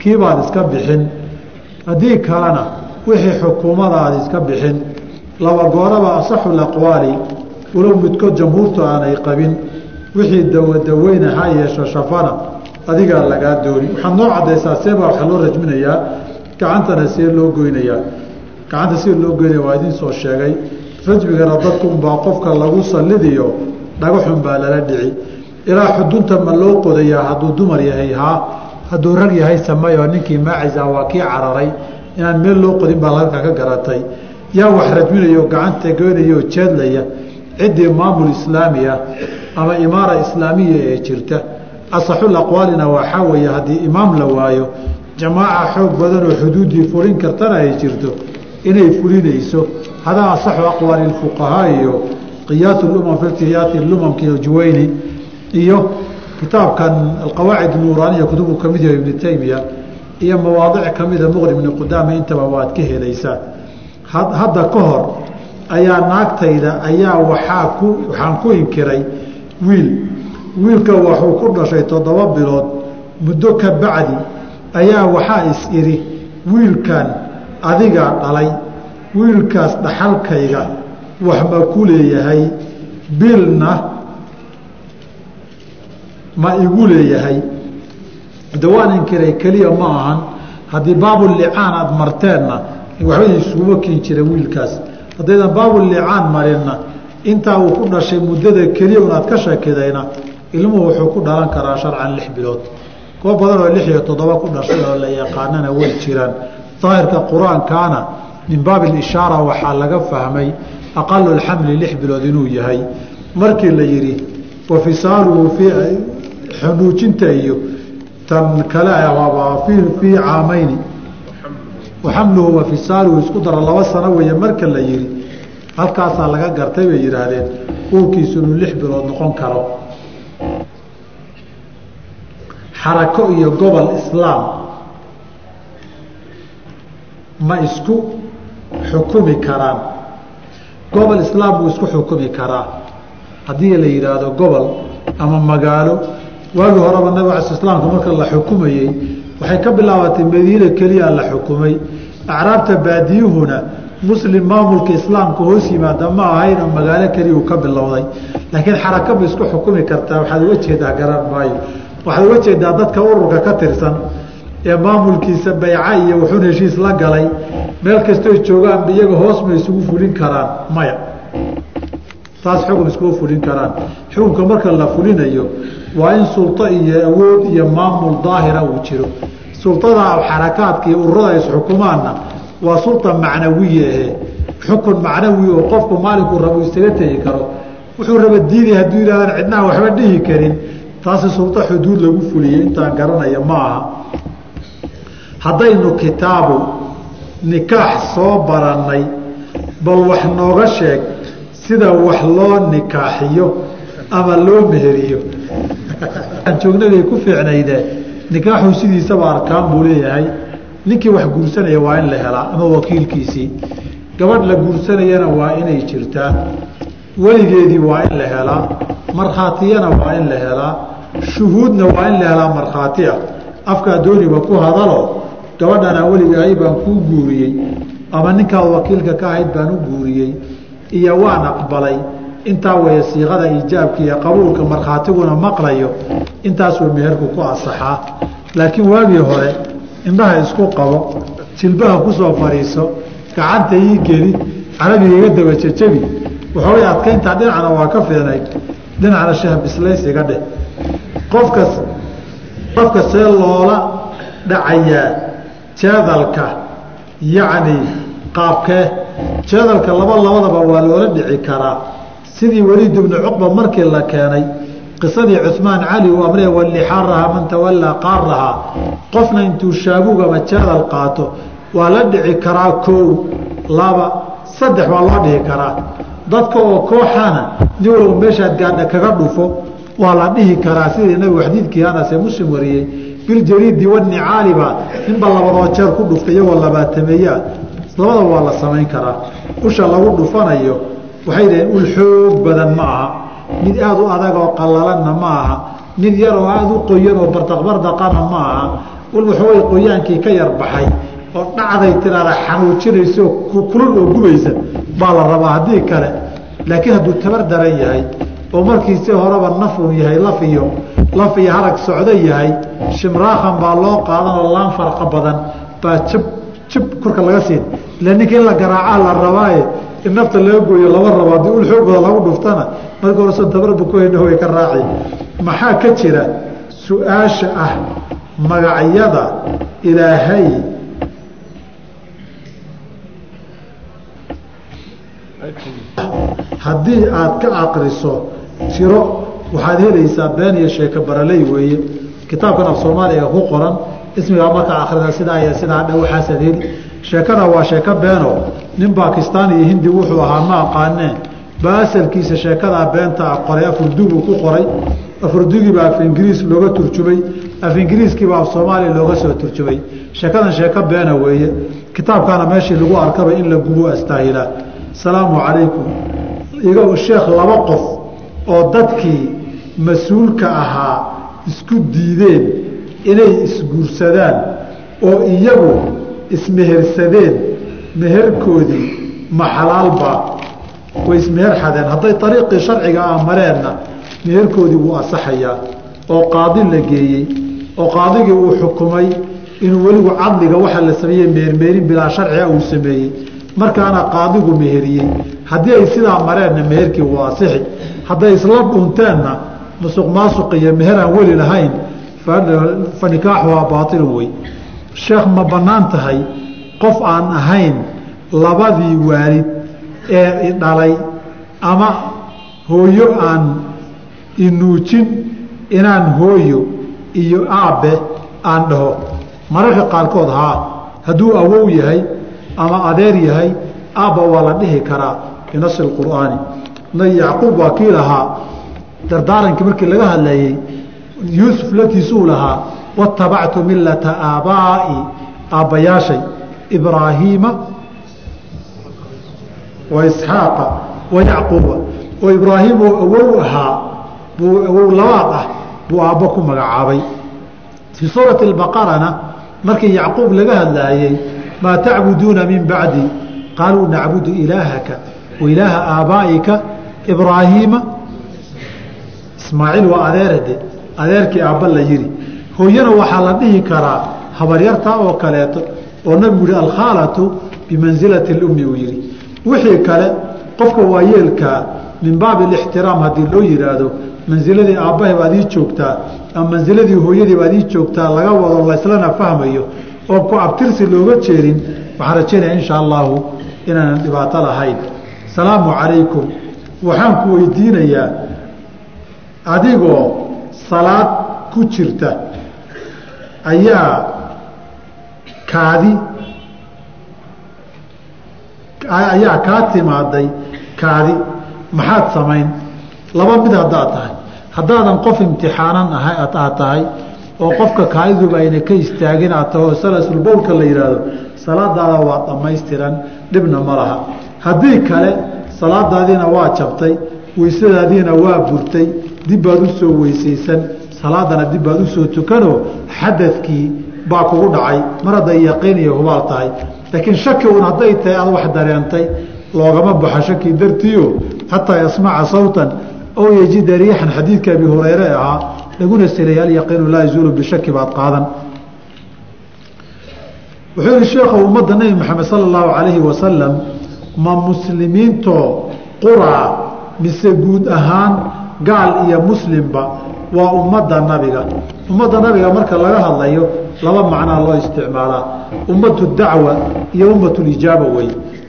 kii baad iska bixin haddii kalena wixii xukuumadaad iska bixin laba gooraba asaxu aqwaali walow midkood jamhuurtu aanay qabin wixii dawadaweyna ha yeesho shafana adigaa lagaa dooni. Waxaad noo cadaysaa seebaa waxaa loo rajminayaa gacantana see loo goynayaa. Gacanta sida loo goynaya waa idiin soo sheegay. Rajmigana dadku unbaa qofka lagu sallidiyo dhagaxun baa lala dhici. Ilaa xudunta ma loo qodayaa hadduu dumar yahay haa hadduu rag yahay sameeyoo ninkii maacisa waa kii cararay inaan meel loo qodin baa halka ka garatay. Yaa wax rajminayo gacanta goynayaoo jeedlaya ciddii maamul islaami ah ama imaara islaamiya ee jirta. Asaxul aqwaalina waxaa weeye haddii imaam la waayo jamaaca xoog badan oo xuduuddii fulin kartana ay jirto inay fulinayso. Hadaa asaxu aqwaali lfuqahaa iyo qiyaas lumam fi irtiyaati lumamka iyo juwayni iyo kitaabkan alqawaacid nuuraaniya kutubu ka mid yaho ibnu taymiya iyo mawaadic ka mida muqri ibni qudaama intaba waad ka helaysaa. Hadda ka hor ayaa naagtayda ayaa waaa ku waxaan ku inkiray wiil. Wiilka waxuu ku dhashay toddoba bilood muddo ka bacdi ayaa waxaa is idhi wiilkan adigaa dhalay wiilkaas dhaxalkayga wax ma ku leeyahay? Bilna ma igu leeyahay. De waan inkiray keliya ma ahan. Haddii baabulicaan aada marteenna waxba isuguma keen jira wiilkaas. Haddaydan baabulicaan marinna intaa uu ku dhashay muddada keliya un aad ka shakidayna ilmuhu wuxuu ku dhalan karaa sharcan lix bilood. Kuwa badan oo lix iyo toddoba ku dhashay oo la yaqaanana way jiraan. Daahirka qur'aankaana min baabi ilishaara waxaa laga fahmay aqalu lxamli lix bilood inuu yahay. Markii la yidhi wa xunuujinta iyo tan kale fii caamayni waxamluhu wa fisaaluhu isku dara laba sano weeye marka la yihi halkaasaa laga gartay bay yidhaahdeen uurkiisu lix bilood noqon karo. Xarako iyo gobol islaam ma isku xukumi karaan. Gobol islaam buu isku xukumi karaa. Haddii la yidhaahdo gobol ama magaalo waagii horeba nabig ala islaamka marka la xukumayey waxay ka bilaabatay madiina keliya la xukumay. Acraabta baadiyuhuna muslim maamulka islaamka hoos yimaada ma ahayn oo magaalo keliya uu ka bilowday. Laakiin xaraka ma isku xukumi kartaa waxaad uga jeedaa garan maayo. Waxaad uga jeedaa dadka ururka ka tirsan ee maamulkiisa bayca iyo wuxuun heshiis la galay. Meel kastoo joogaanba iyaga hoos ma isugu fulin karaan maya. Taas xukun iskuma fulin karaan. Xukunka marka la fulinayo waa in sulto iyo awood iyo maamul daahira uu jiro. Sultada xarakaadka iyo ururada isxukumaanna waa sulta macnawiye ahe xukun macnawi oo qofku maalinkuu rabo isaga tegi karo. Wuxuu raba diiday hadduu yidhahdaan cidnaha waxba dhihi karin. Taasi sulto xuduud lagu fuliyey intaan garanaya ma aha. Haddaynu kitaabu nikaax soo barannay bal wax nooga sheeg sida wax loo nikaaxiyo ama loo meheriyo joognagay ku fiicnayde nikaaxu sidiisaba arkaan buu leeyahay. Ninkii wax guursanaya waa in la helaa ama wakiilkiisii. Gabadh la guursanayana waa inay jirtaa. Weligeedii waa in la helaa. Markhaatiyana waa in la helaa. Shuhuudna waa in la helaa markhaati ah afkaa dooniba ku hadalo? Gabadhana weligahay baan kuu guuriyey. Ama ninkaad wakiilka ka ahayd baan u guuriyey. Iyo waan aqbalay intaa weeye siiqada iijaabka iyo qabuulka markhaatiguna maqlayo intaasuu meherku ku asaxaa laakiin waagii hore indhaha isku qabo jilbaha ku soo fadhiiso gacanta ii geli carabiga iga daba jejabi waxoogay adkayntaa dhinacna waa ka fiicnayd dhinacna sheeh bislays iga dheh. Qofkas qofka see loola dhacayaa jeedalka yacni qaabkee jeedalka laba labadaba waa loola dhici karaa sidii weliid ibnu cuqba markii la keenay qisadii cumaan cali uu amre walixaaraha man tawallaa qaarahaa qofna intuu shaabugama jeedal qaato waa la dhici karaa koow laba saddex waa loo dhihi karaa. Dadka oo kooxana nin walba meeshaad gaadha kaga dhufo waa la dhihi karaa. Sidii nabigu xadiidkii anase muslim wariyey biljariidi wanicaaliba ninba labadoo jeer ku dhufta iyagoo labaatameeyaa labada waa la samayn karaa. Usha lagu dhufanayo waxay dhaheen ul xoog badan ma aha. Mid aada u adag oo qallalanna ma aha. Mid yar oo aada u qoyan oo bardaqbardaqana ma aha. Wal waxoogay qoyaankii ka yar baxay oo dhacday tiraada xanuujinayso kulul oo gubaysa. Baa la rabaa haddii kale. Laakiin hadduu tabar daran yahay oo markiisi horeba nafun yahay laf iyo laf iyo harag socdo yahay shimraakhan baa loo qaadan oo laan farqa badan baa jab jab korka laga siin. Ila ninka in la garaacaa la rabaaye in nafta laga gooyo lama rabo haddii ul xoog badan lagu dhuftana marka horeso tabarba ku way ka raaci. Maxaa ka jira? Su'aasha ah magacyada ilaahay haddii aad ka aqriso tiro waxaad helaysaa been iyo sheeko baraley weeye. Kitaabkan af soomaaliga ku qoran ismigaa markaa akrida sidaa iyo sidaa dhe waxaasaad heli. Sheekada waa sheeko beeno nin bakistaan iyo hindi wuxuu ahaa ma aqaanee ba asalkiisa sheekadaa beenta a qoray afurduguu ku qoray. Afurdugiibaa af ingiriis looga turjumay. Af ingiriiskiibaa af soomaaliya looga soo turjumay. Sheekadan sheeko beena weeye. Kitaabkaana meeshii lagu arkaba in la gubo astaahilaa asalaamu calaykum. Iga sheekh laba qof oo dadkii mas'uulka ahaa isku diideen inay isguursadaan oo iyagu ismehersadeen meherkoodii ma xalaalbaa way ismeher xadeen. Hadday ariiqii sharciga ah mareenna meherkoodii wuu asaxayaa oo qaadi la geeyey. Oo qaadigii uu xukumay. Inuu weligu cadliga waxa la sameeyey mehermeerin bilaa sharciga uu sameeyey. Markaana qaadigu meheriyey. Haddii ay sidaa mareenna meherkii wuu asixi hadday isla dhunteenna musuq maasuq iyo meher aan weli lahayn fa nikaaxuhaa baailun wey sheekh ma bannaan tahay qof aan ahayn labadii waalid ee dhalay ama hooyo aan inuujin inaan hooyo iyo aabbe aan dhaho. Mararka qaarkood haa hadduu awow yahay ama adeer yahay aabba waa la dhihi karaa binasi qur'aani yacquub waa kii lahaa dardaarankii markii laga hadlayey yuusuf laftiisuu lahaa watabactu millata aabbaa'i aabbayaashay ibraahiima wa isxaaqa wa yacquuba. Oo ibraahim oo awow ahaa buu awow labaad ah buu aabbo ku magacaabay. Fii suurati albaqarana markii yacquub laga hadlaayey maa tacbuduuna min bacdi qaaluu nacbudu ilaahaka wa ilaaha aabbaa'ika ibraahiima ismaaciil waa adeerade adeerkii aabba la yidhi. Hooyana waxaa la dhihi karaa habaryartaa oo kaleeto oo nabigu yihi alkhaalatu bimansilati lummi uu yidhi. Wixii kale qofka waayeelkaa min baabi alixtiraam haddii loo yidhaahdo mansiladii aabbahay baad ii joogtaa ama mansiladii hooyadii baad ii joogtaa laga wado layslana fahmayo oo ku abtirsi looga jeedin waxaan rajaynaya insha allahu inaanan dhibaato lahayn asalaamu calaykum. Waxaan ku weydiinayaa adigoo salaad ku jirta ayaa kaadi. Ayaa kaa timaaday kaadi. Maxaad samayn? Laba mid haddaad tahay. Haddaadan qof imtixaanan aha aad tahay oo qofka kaadiduba ayna ka istaagin aad taho salasulbowlka la yidhaahdo salaadaada waa dhammaystiran dhibna ma laha. Haddii kale salaadaadiina waa jabtay weysadaadiina waa burtay dib baad u soo weysaysan salaadana dib baad u soo tukanoo xadadkii baa kugu dhacay. Mar hadday yaqiin iyo hubaal tahay. Laakiin shaki un hadday tahay aad wax dareentay loogama baxo shaki dartiio xataa yasmaca sawtan ow yejida riixan xadiidka abi hureyre ahaa laguna seleyay alyaqiinu laa yazuulu bishaki baad qaadan. Wuxuu yihi sheekhu ummadda nebi maxamed sala allahu calayhi wasalam ma muslimiintoo quraa mise guud ahaan gaal iyo muslimba waa ummadda nabiga. Ummadda nabiga marka laga hadlayo laba macnaa loo isticmaalaa. Ummatu dacwa iyo ummatulijaaba wey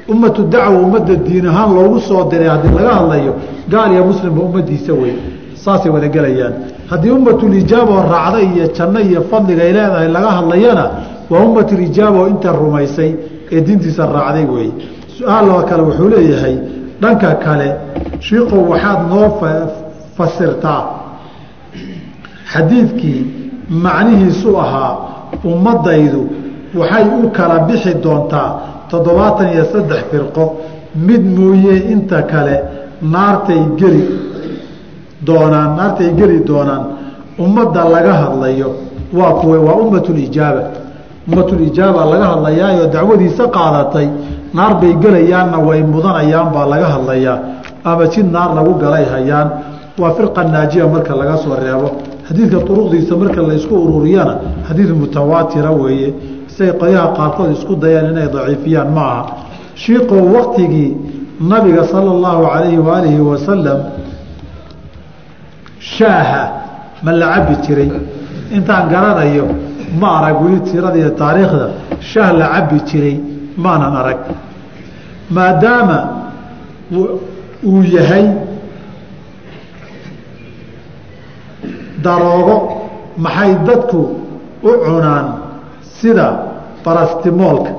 ummatu dacwa ummadda diin ahaan loogu soo diray haddii laga hadlayo gaal iyo muslimba ummadiisa wey saasay wada gelayaan. Haddii ummatulijaaba oo raacda iyo janno iyo fadliga ay leedahay laga hadlayana waa ummatulijaaba oo inta rumaysay ee diintiisa raacday wey su'aaloo kale wuxuu leeyahay dhanka kale shiikow waxaad noo fasirtaa xadiidkii macnihiisu ahaa ummadaydu waxay u kala bixi doontaa toddobaatan iyo saddex firqo mid mooye inta kale naartay geli doonaan naartay geli doonaan ummadda laga hadlayo waa kuwe waa ummatulijaaba ummatulijaaba laga hadlayaayo dacwadiisa qaadatay naar bay gelayaanna way mudanayaan baa laga hadlayaa ama jid naar lagu galay hayaan. Waa firqa naajiya marka laga soo reebo xadiidka duruqdiisa marka la isku ururiyana xadiid mutawaatira weeye. Siay qolyaha qaarkood isku dayaan inay daciifiyaan ma aha. Shiiqow waktigii nabiga sala allahu calayhi waalihi wasalam shaaha ma la cabi jiray. Intaan garanayo ma arag weli tirada iyo taariikhda shaah la cabi jiray maanan arag. Maadaama uu yahay daroogo maxay dadku u cunaan sida barastimoolka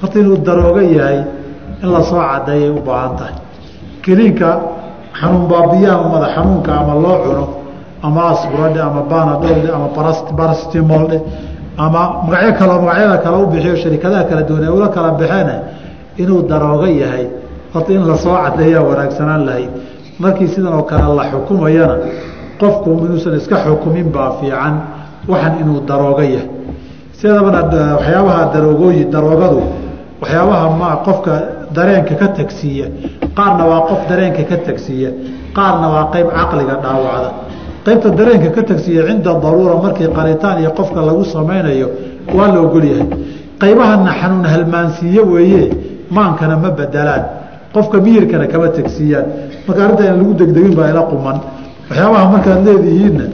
horta inuu daroogo yahay in la soo cadeeyay u baahan tahay. Keliinka xanuun baabiya ama madax xanuunka ama loo cuno ama asburadhe ama banadolhe ama barastimoldhe ama magacyo kaleo magacyada kale u bixiyo sharikadaha kala duwan ee ula kala baxeene inuu daroogo yahay. Horta in la soo cadeeyaa wanaagsanaan lahayd. Markii sidan oo kale la xukumayana qofku inuusan iska xukumin baa fiican waxan inuu daroogo yahay. Sidabana waxyaabaha daroogooyi daroogadu waxyaabaha ma qofka dareenka ka tagsiiya qaarna waa qof dareenka ka tagsiiya qaarna waa qeyb caqliga dhaawacda. Qaybta dareenka ka tagsiiya cinda daruura markii qaritaan iyo qofka lagu samaynayo waa la ogol yahay. Qaybahana xanuun halmaansiiye weeye maankana ma bedelaan. Qofka miyirkana kama tagsiiyaan. Marka arrinta in lagu degdegin baa ila quman waxyaabaha markaad leedihiinna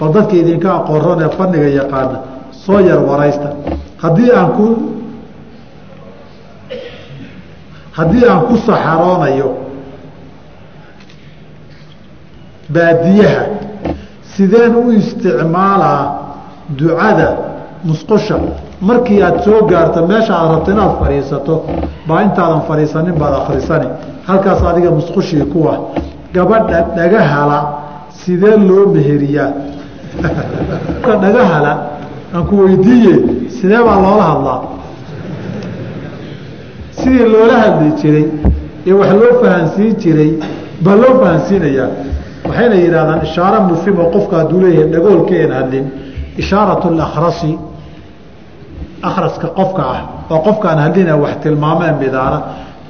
bal dadka idinka aqoron ee fanniga yaqaana soo yar waraysta. Haddii aan ku haddii aan ku saxaroonayo baadiyaha sideen u isticmaalaa ducada musqusha markii aad soo gaarto meesha aad rabto inaad fadhiisato baa intaadan fadhiisanin baad akhrisani. Halkaas adiga musqushii kuwa gabadha dhagahala sidee loo meheriyaa? Dhagahala aan ku weydiiye sidee baa loola hadlaa? Sidii loola hadli jiray ee wax loo fahansiin jiray baa loo fahansiinayaa. Waxayna yidhahdaan ishaaro mufimo qofka hadduu leeyahay dhagoolka een hadlin ishaaratu lakhrasi akhraska qofka ah oo qofkaan hadlina wax tilmaamee midaara.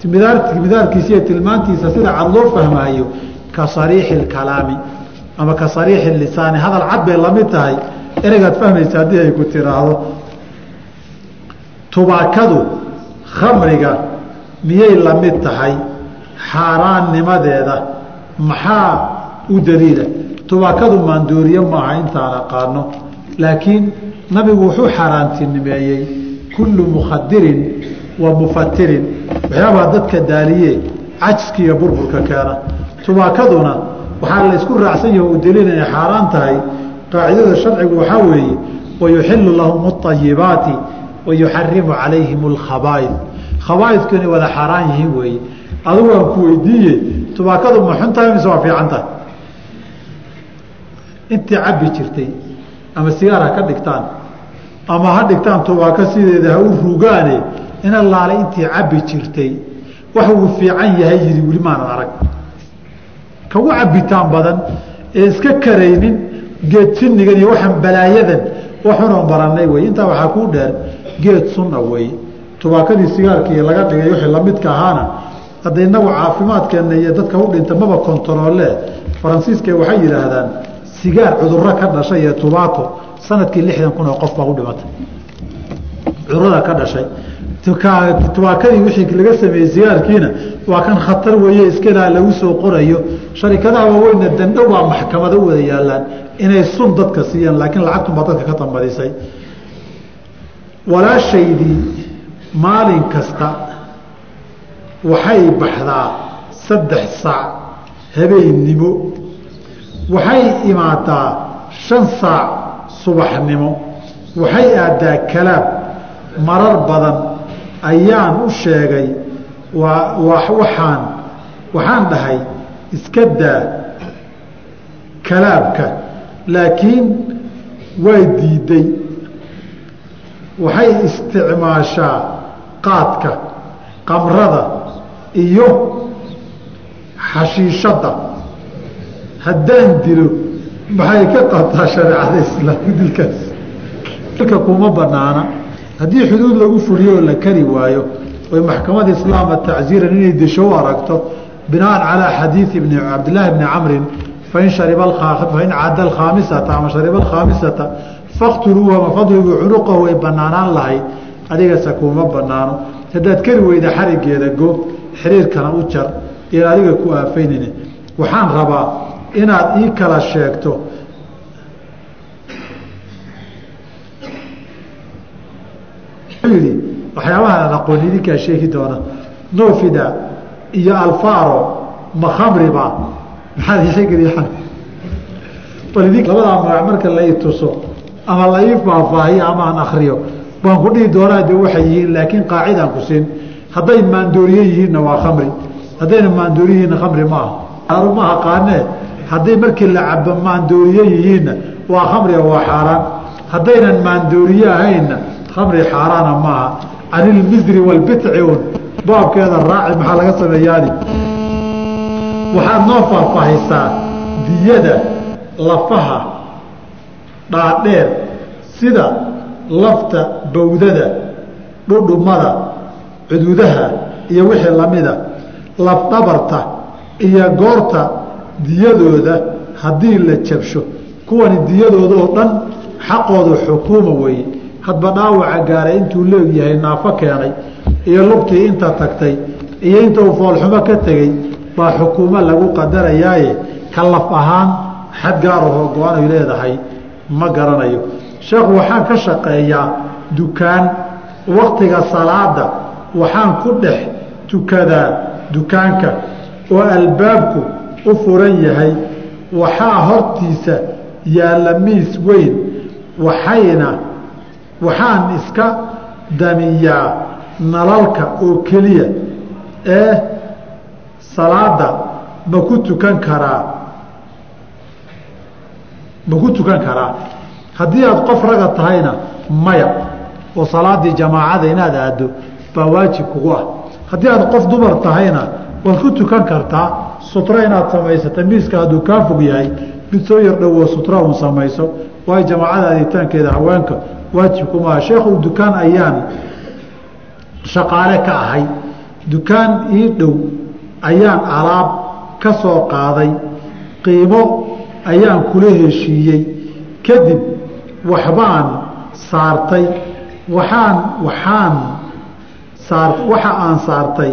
Midaar midaarkiisa iyo tilmaantiisa sida cad loo fahmaayo ka sariixi lkalaami ama ka sariixi lisaani hadal cad bay la mid tahay. Ereygaad fahmaysa haddii ay ku tiraahdo. Tubaakadu khamriga miyay la tahay? Xaaraannimadeeda. Maxaa u daliila? Tubaakadu maandooriye maaha intaan aqaano laakiin nabigu wuxuu xaaraantinimeeyey kullu mukhadirin wa mufatirin waxyaabaa dadka daaliye cajiska iyo burburka keena. Tubaakaduna waxaa la isku raacsan yaha u daliil inay xaaraan tahay qaacidada sharcigu waxaa weeye wayuxilu lahum اayibaati wayuxarimu calayhim اlkhabaaid khabaaidku wada xaaraan yihiin weeye. Adigu aan ku weydiiye tubaakadu ma xun tahay mise waa fiican tahay? Intii cabbi jirtay ama sigaar ka dhigtaan ama ha dhigtaan tubaako sideeda ha u rugaane in allaale intii cabbi jirtay wax uu fiican yahay yidhi weli maanan arag kagu cabbitaan badan ee iska karaynin geed sinigan iyo waxaan balaayadan waxunan barannay wey intaa waxaa kuu dheer geed sunna wey tubaakadii sigaarkii laga dhigay wixii lamidka ahaana hadda inagu caafimaadkeenna iyo dadka u dhinta maba kontaroole faransiiska waxay yidhaahdaan sigaar cudurro ka dhashay iyo tubaako sannadkii lixdan kun oo qof baa u dhimatay. Cudurada ka dhashay tubaakadii wixii laga sameeyey sigaarkiina waa kan khatar weeye iskalaa lagu soo qorayo. Sharikadaha waaweyna dandhow baa maxkamada u wada yaalaan inay sun dadka siiyaan laakiin lacagtunbaa dadka ka tambadisay. Walaashaydii maalin kasta waxay baxdaa saddex saac habeennimo waxay imaadaa shan saac subaxnimo waxay aadaa kalaab marar badan ayaan u sheegay waa waxaan waxaan dhahay iska daa kalaabka laakiin way diiday. Waxay isticmaashaa qaadka qamrada iyo xashiishadda. Haddaan dilo maxay ka qabtaa shareecada islaamka dilkaas? Ilka kuma banaana haddii xuduud lagu fuliyo la kari waayo. Oy maxkamada islaama tacziiran inay desho u aragto. Binaan calaa xadiidi bni cabdillaahi bni camrin fain fain cadda alkhaamisata ama shariba alkhaamisata faktuluuhu ama fadribuu cunuqahu way banaanaan lahayd adigase kuma banaano. Haddaad kari weyda xarigeeda go xiriirkana u jar ian adiga ku aafaynayni waxaan rabaa inaad ii kala sheegto yidhi waxyaabaha aan aqoon idinkaa sheegi doona nofida iyo alfaro ma khamriba maxaad isageliyan bal idin labadaa magac marka la ii tuso ama la ii faahfaahiyo ama aan akriyo baan ku dhihi doonaa de waxay yihiin laakiin qaacidaan ku siin. Hadday maandooriye yihiinna waa khamri. Haddayna maandooriye yihiinna khamri ma aha. Ma aqaanee hadday markii la cabo maandooriye yihiinna waa khamriga waa xaaraan. Haddaynan maandooriye ahaynna khamri xaaraana maaha can ilmisri walbitci un. Baabkeeda raaci maxaa laga sameeyaani? Waxaad noo faahfaahisaa diyada lafaha dhaadheer sida lafta bawdada dhudhumada cududaha iyo wixii lamida lafdhabarta iyo goorta diyadooda haddii la jabsho. Kuwani diyadooda oo dhan xaqoodu xukuuma weeye hadba dhaawaca gaaray intuu leegyahay naafo keenay iyo lugtii inta tagtay iyo inta uu foolxumo ka tegey baa xukuumo lagu qadarayaaye ka laf ahaan xad gaarahoo go-anay leedahay ma garanayo. Sheekhu waxaan ka shaqeeyaa dukaan waktiga salaada waxaan ku dhex tukadaa dukaanka oo albaabku u furan yahay waxaa hortiisa yaalla miis weyn waxayna waxaan iska damiyaa nalalka oo keliya ee salaada ma ku tukan karaa ma ku tukan karaa. Haddii aada qof raga tahayna maya oo salaadii jamaacada inaad aaddo baa waajib kugu ah. Haddii aad qof dumar tahayna waad ku tukan kartaa sutro inaad samaysata miiska hadduu kaa fog yahay mid soo yar dhowoo sutra un samayso waayo jamaacada aaditaankeeda haweenka waajibkumaa sheekhu dukaan ayaan shaqaale ka ahay. Dukaan ii dhow ayaan alaab ka soo qaaday. Qiimo ayaan kula heshiiyey. Kadib waxbaan saartay. Waxaan waxaan saar waxa aan saartay.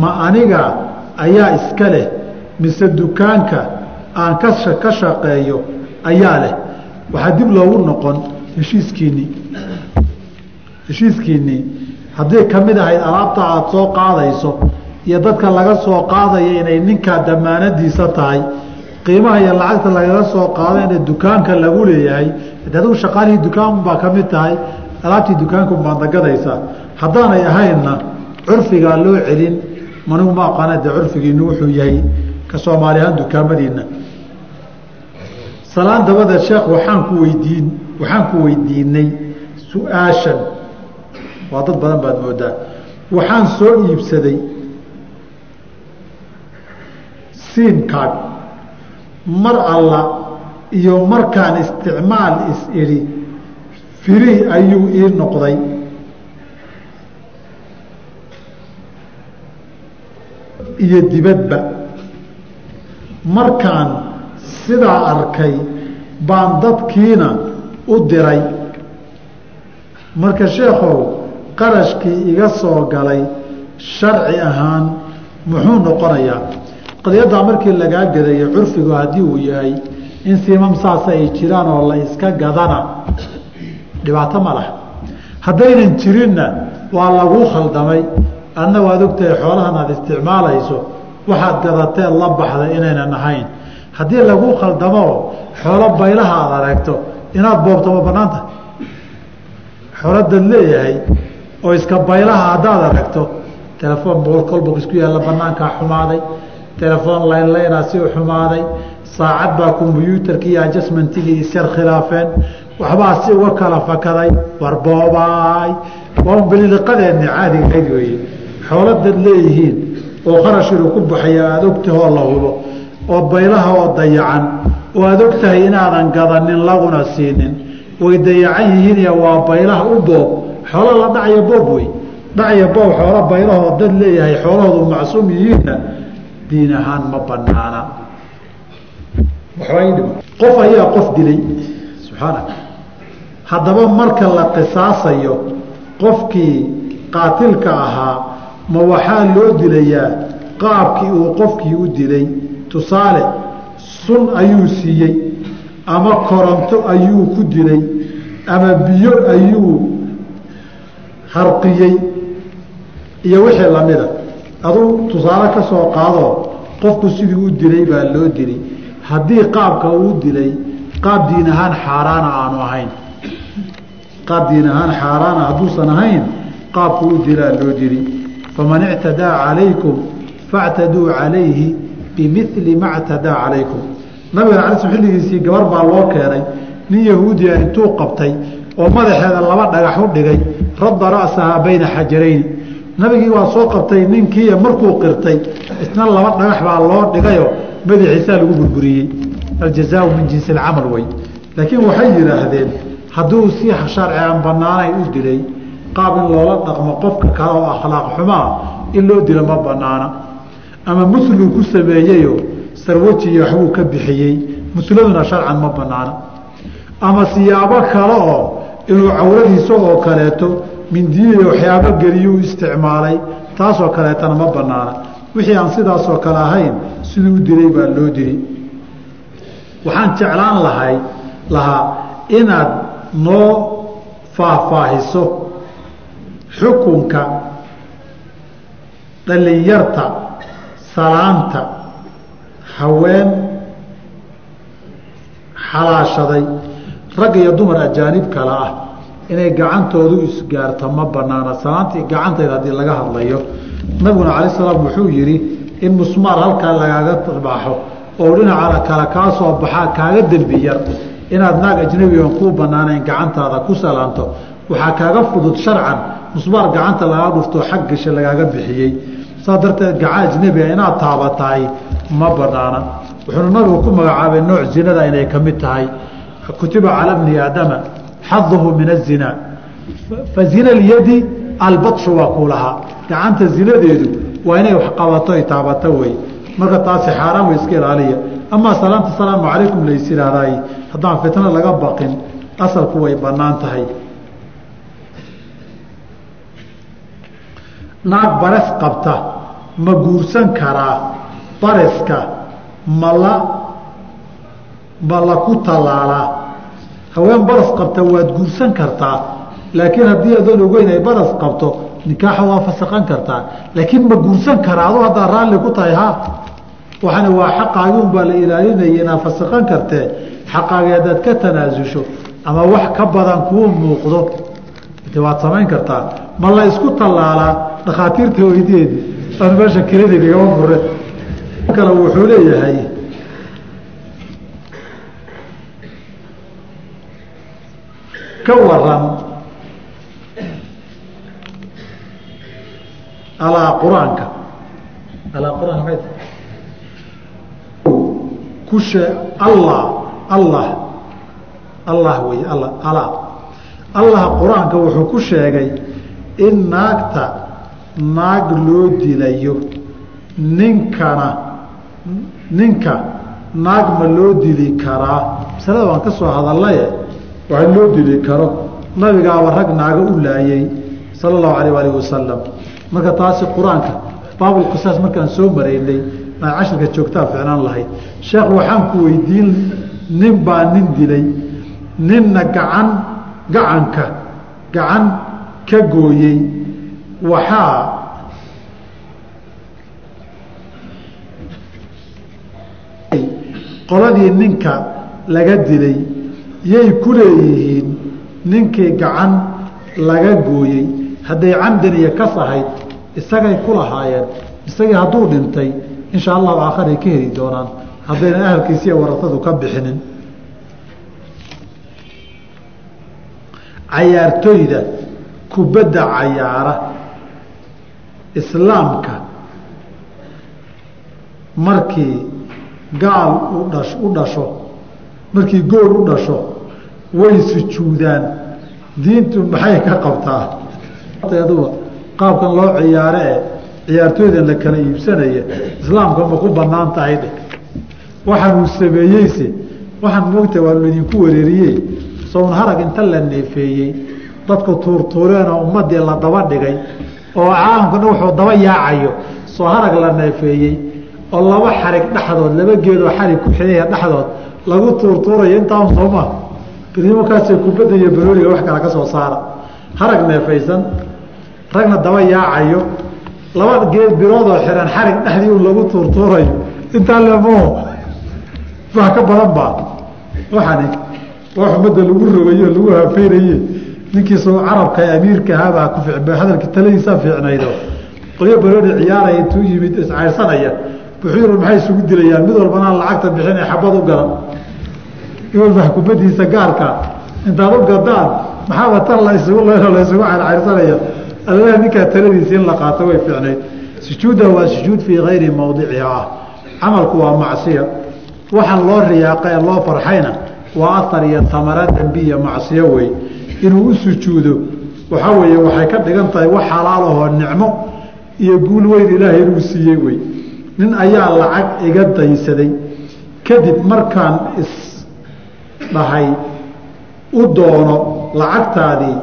Ma aniga ayaa iska leh mise dukaanka aan ka ka shaqeeyo ayaa leh. Waxaa dib loogu noqon heshiiskiinnii heshiiskiinnii haddii ka mid ahayd alaabta aada soo qaadayso iyo dadka laga soo qaadaya inay ninkaa damaanadiisa tahay qiimaha iyo lacagta lagaga soo qaado ina dukaanka lagu leeyahay adigu shaqaalihii dukaanbaa ka mid tahay alaabtii dukaanku baad nagadaysaa haddaanay ahaynna curfigaa loo celin manigu ma aqaana dee curfigiinu wuxuu yahay ka soomaali ahaan dukaamadiina salaan dabadeed sheekh waxaan ku weydiin waxaan ku weydiinay su'aashan. Waa dad badan baad moodaa. Waxaan soo iibsaday siimkaag mar alla iyo markaan isticmaal is-idhi firih ayuu ii noqday. Iyo dibadba. Markaan sidaa arkay baan dadkiina u diray. Marka sheekhow qarashkii iga soo galay sharci ahaan muxuu noqonayaa qadiyaddaa markii lagaa gadayo curfigu haddii uu yahay in siimam saasa ay jiraan oo la iska gadana dhibaato ma laha. Haddaynan jirinna waa laguu khaldamay. Adna waad ogtahay xoolahan aada isticmaalayso waxaad gadateed la baxday inaynan ahayn. Haddii laguu khaldamo xoolo baylaha aad aragto inaad boobto ma banaanta xooladaad leeyahay oo iska baylaha haddaad aragto telefoon boqol kolboq isku yaalla banaankaa xumaaday. Telefoon laynlaynaa si xumaaday. Saacad baa kombyuutarkii ajasmentigii isyar khilaafeen. Waxbaa si uga kala fakaday. Warboobaay waa un beliliqadeenni caadiga ayd weeye. Xooladaad leeyihiin oo kharash ku baxaya aada ogtahoo la hubo oo baylaha oo dayacan oo aada og tahay inaadan gadanin laguna siinin. Way dayacan yihiin waa baylaha u boob. Xoolo la dhacya boob wey. Dhacya boob xoolo baylahoo dad leeyahay xoolahoodu macsuum yihiinna diin ahaan ma banaana qof ayaa qof dilay. Subxaana haddaba marka la qisaasayo qofkii qaatilka ahaa ma waxaa loo dilayaa? Qaabkii uu qofkii u dilay. Tusaale sun ayuu siiyey ama koronto ayuu ku dilay ama biyo ayuu harqiyey iyo wixii lamida aduu tusaale ka soo qaadoo qofku sidii u dilay baa loo dilay. Haddii qaabka uu dilay qaab diin ahaan xaaraana aanu ahayn. Qaab diin ahaan xaaraana hadduusan ahayn qaabku u dilaa loo dili faman ictadaa calaykum factaduu calayhi bimili ma ctadaa calaykum nabiga ala xilligiisii gabar baa loo keenay nin yahuudiya intuu qabtay oo madaxeeda laba dhagax u dhigay radda ra'sahaa bayna xajarayni nabigii waa soo qabtay ninkiiy markuu qirtay isna laba dhagax baa loo dhigayo madaxiisaa lagu burburiyey. Aljazaau min jinsi alcamal wey. Laakiin waxay yidhaahdeen hadduu si sharci aan banaanayn u dilay qaab in loola dhaqmo qofka kale oo akhlaaq xumaa in loo dilo ma banaana ama musluu ku sameeyeyo sarwajiyo waxbuu ka bixiyey. Musladuna sharcan ma banaana ama siyaabo kale oo inuu cawradiisa oo kaleeto mindiyiyo waxyaabo geliyuu isticmaalay taasoo kaleetana ma banaana wixii aan sidaasoo kale ahayn siduu u dilay baa loo dili waxaan jeclaan lahay lahaa inaad noo faahfaahiso xukunka dhalinyarta salaanta haween xalaashaday rag iyo dumar ajaanib kale ah. Inay gacantoodu isgaarto ma banaana. Salaantii gacanteeda haddii laga hadlayo nabiguna cala salaam wuxuu yidhi in musmaar halkaa lagaaga baaxo oo dhinaca kale kaa soo baxaa kaaga dembi yar. Inaad naag ajnabigan kuu banaanayn gacantaada ku salaanto. Waxaa kaaga fudud sharcan musmaar gacanta lagaa dhuftoo xag gasha lagaaga bixiyey. Saas darteed gacan ajnabiga inaad taabatahay ma banaana wuxuuna nabigu ku magacaabay nooc zinada inay ka mid tahay. Kutiba cala bni aadama xaduhu min azinaa fa zina lyadi albatshu waa kuu lahaa. Gacanta zinadeedu waa inay wax qabato ay taabato wey. Marka taasi xaaraan way iska ilaaliya. Amaa salaanta asalaamu calaykum lays ihahdaay haddaan fitno laga baqin asalku way bannaan tahay. Naag bares qabta ma guursan karaa bareska mala ma la ku tallaalaa. Haween baras qabta waad guursan kartaa laakiin haddii adoon ogeyn ay baras qabto nikaaxa waa fasaqan kartaa. Laakiin ma guursan karaa adu haddaa raalli ku tahay ha waxana waa xaqaagi un baa la ilaalinaya inaad fasaqan kartee. Xaqaagi haddaad ka tanaasusho ama wax ka badan kuu muuqdo de waad samayn kartaa ma la isku tallaalaa. Dhakhaatiirta weydeedi aan meesha kelidii igama fure kale wuxuu leeyahay ka waran alaa qur'aanka. Alaa qur'aanka may ku shee allah allah allah wey alla alaa allah qur'aanka wuxuu ku sheegay in naagta naag loo dilayo ninkana ninka naag ma loo dili karaa? Masalada waan ka soo hadallaye waxa loo dili karo. Nabigaaba rag naaga u laayay sala allahu alayh alih wasalam marka taasi qur'aanka baabulqisaas markaan soo maraynay aa cashirka joogtaa ficnaan lahayd sheekh waxaan ku weydiin nin baa nin dilay. Ninna gacan gacanka gacan ka gooyey. Waxaa qoladii ninka laga dilay yay ku leeyihiin ninkii gacan laga gooyey. Hadday camdan iyo kas ahayd isagay ku lahaayeen isagii hadduu dhintay insha allahu aakharay ka heli doonaan. Haddaynan ahalkiisiiyo waratadu ka bixinin. Cayaartoyda kubadda cayaara islaamka markii gaal u dhasho markii gool u dhasho way sujuudaan. Diintu maxay ka qabtaa? Qaabkan loo ciyaare ee ciyaartooydan la kala iibsanaya islaamka ma ku bannaan tahay dhe waxaan uu sameeyeyse waxaan moogta waa laydinku wareeriye sown harag inta la neefeeyey dadku tuurtuureenoo ummadii la daba dhigay oo caalamkana wuxuu daba yaacayo. Soo harag la neefeeyey oo laba xarig dhexdood laba geedoo xarig ku xidaya dhexdood lagu tuurtuurayo intaan sooma markaasay kubadda iyo barooliga wax kala ka soo saara. Harag neefaysan ragna daba yaacayo laba geed biroodoo xihan xarig dhexdii un lagu tuurtuurayo. Intaa lemo wax ka badan baa. Waxani wax ummadda lagu rogayo lagu hafeynaye ninkiisa carabka amiirka ahaabaa ku hadalki taladiisaa fiicnaydo. Qolyo barooni ciyaaraya intuu yimid iscayrsanaya wuxuu yiri maxay isugu dilayaan? Mid walbana lacagta bixin ee xabad u gadan mid walba kubadiisa gaarka intaad u gadaan maxaaba tan la isugu leyno la isugu cayrcayrsanaya alla ninkaa taladiisa in la qaato way fiicnayd. Sujuudda waa sujuud fii kayri mawdiciha ah camalku waa macsiya. Waxaan loo riyaaqa ee loo farxayna waa ahar iyo tamara dembiya macsiyo wey inuu u sujuudo waxaa weeye waxay ka dhigan tahay wax xalaalahoo nicmo iyo guul weyn ilaahay inuu siiyey wey nin ayaa lacag iga daysaday kadib markaan isdhahay u doono lacagtaadii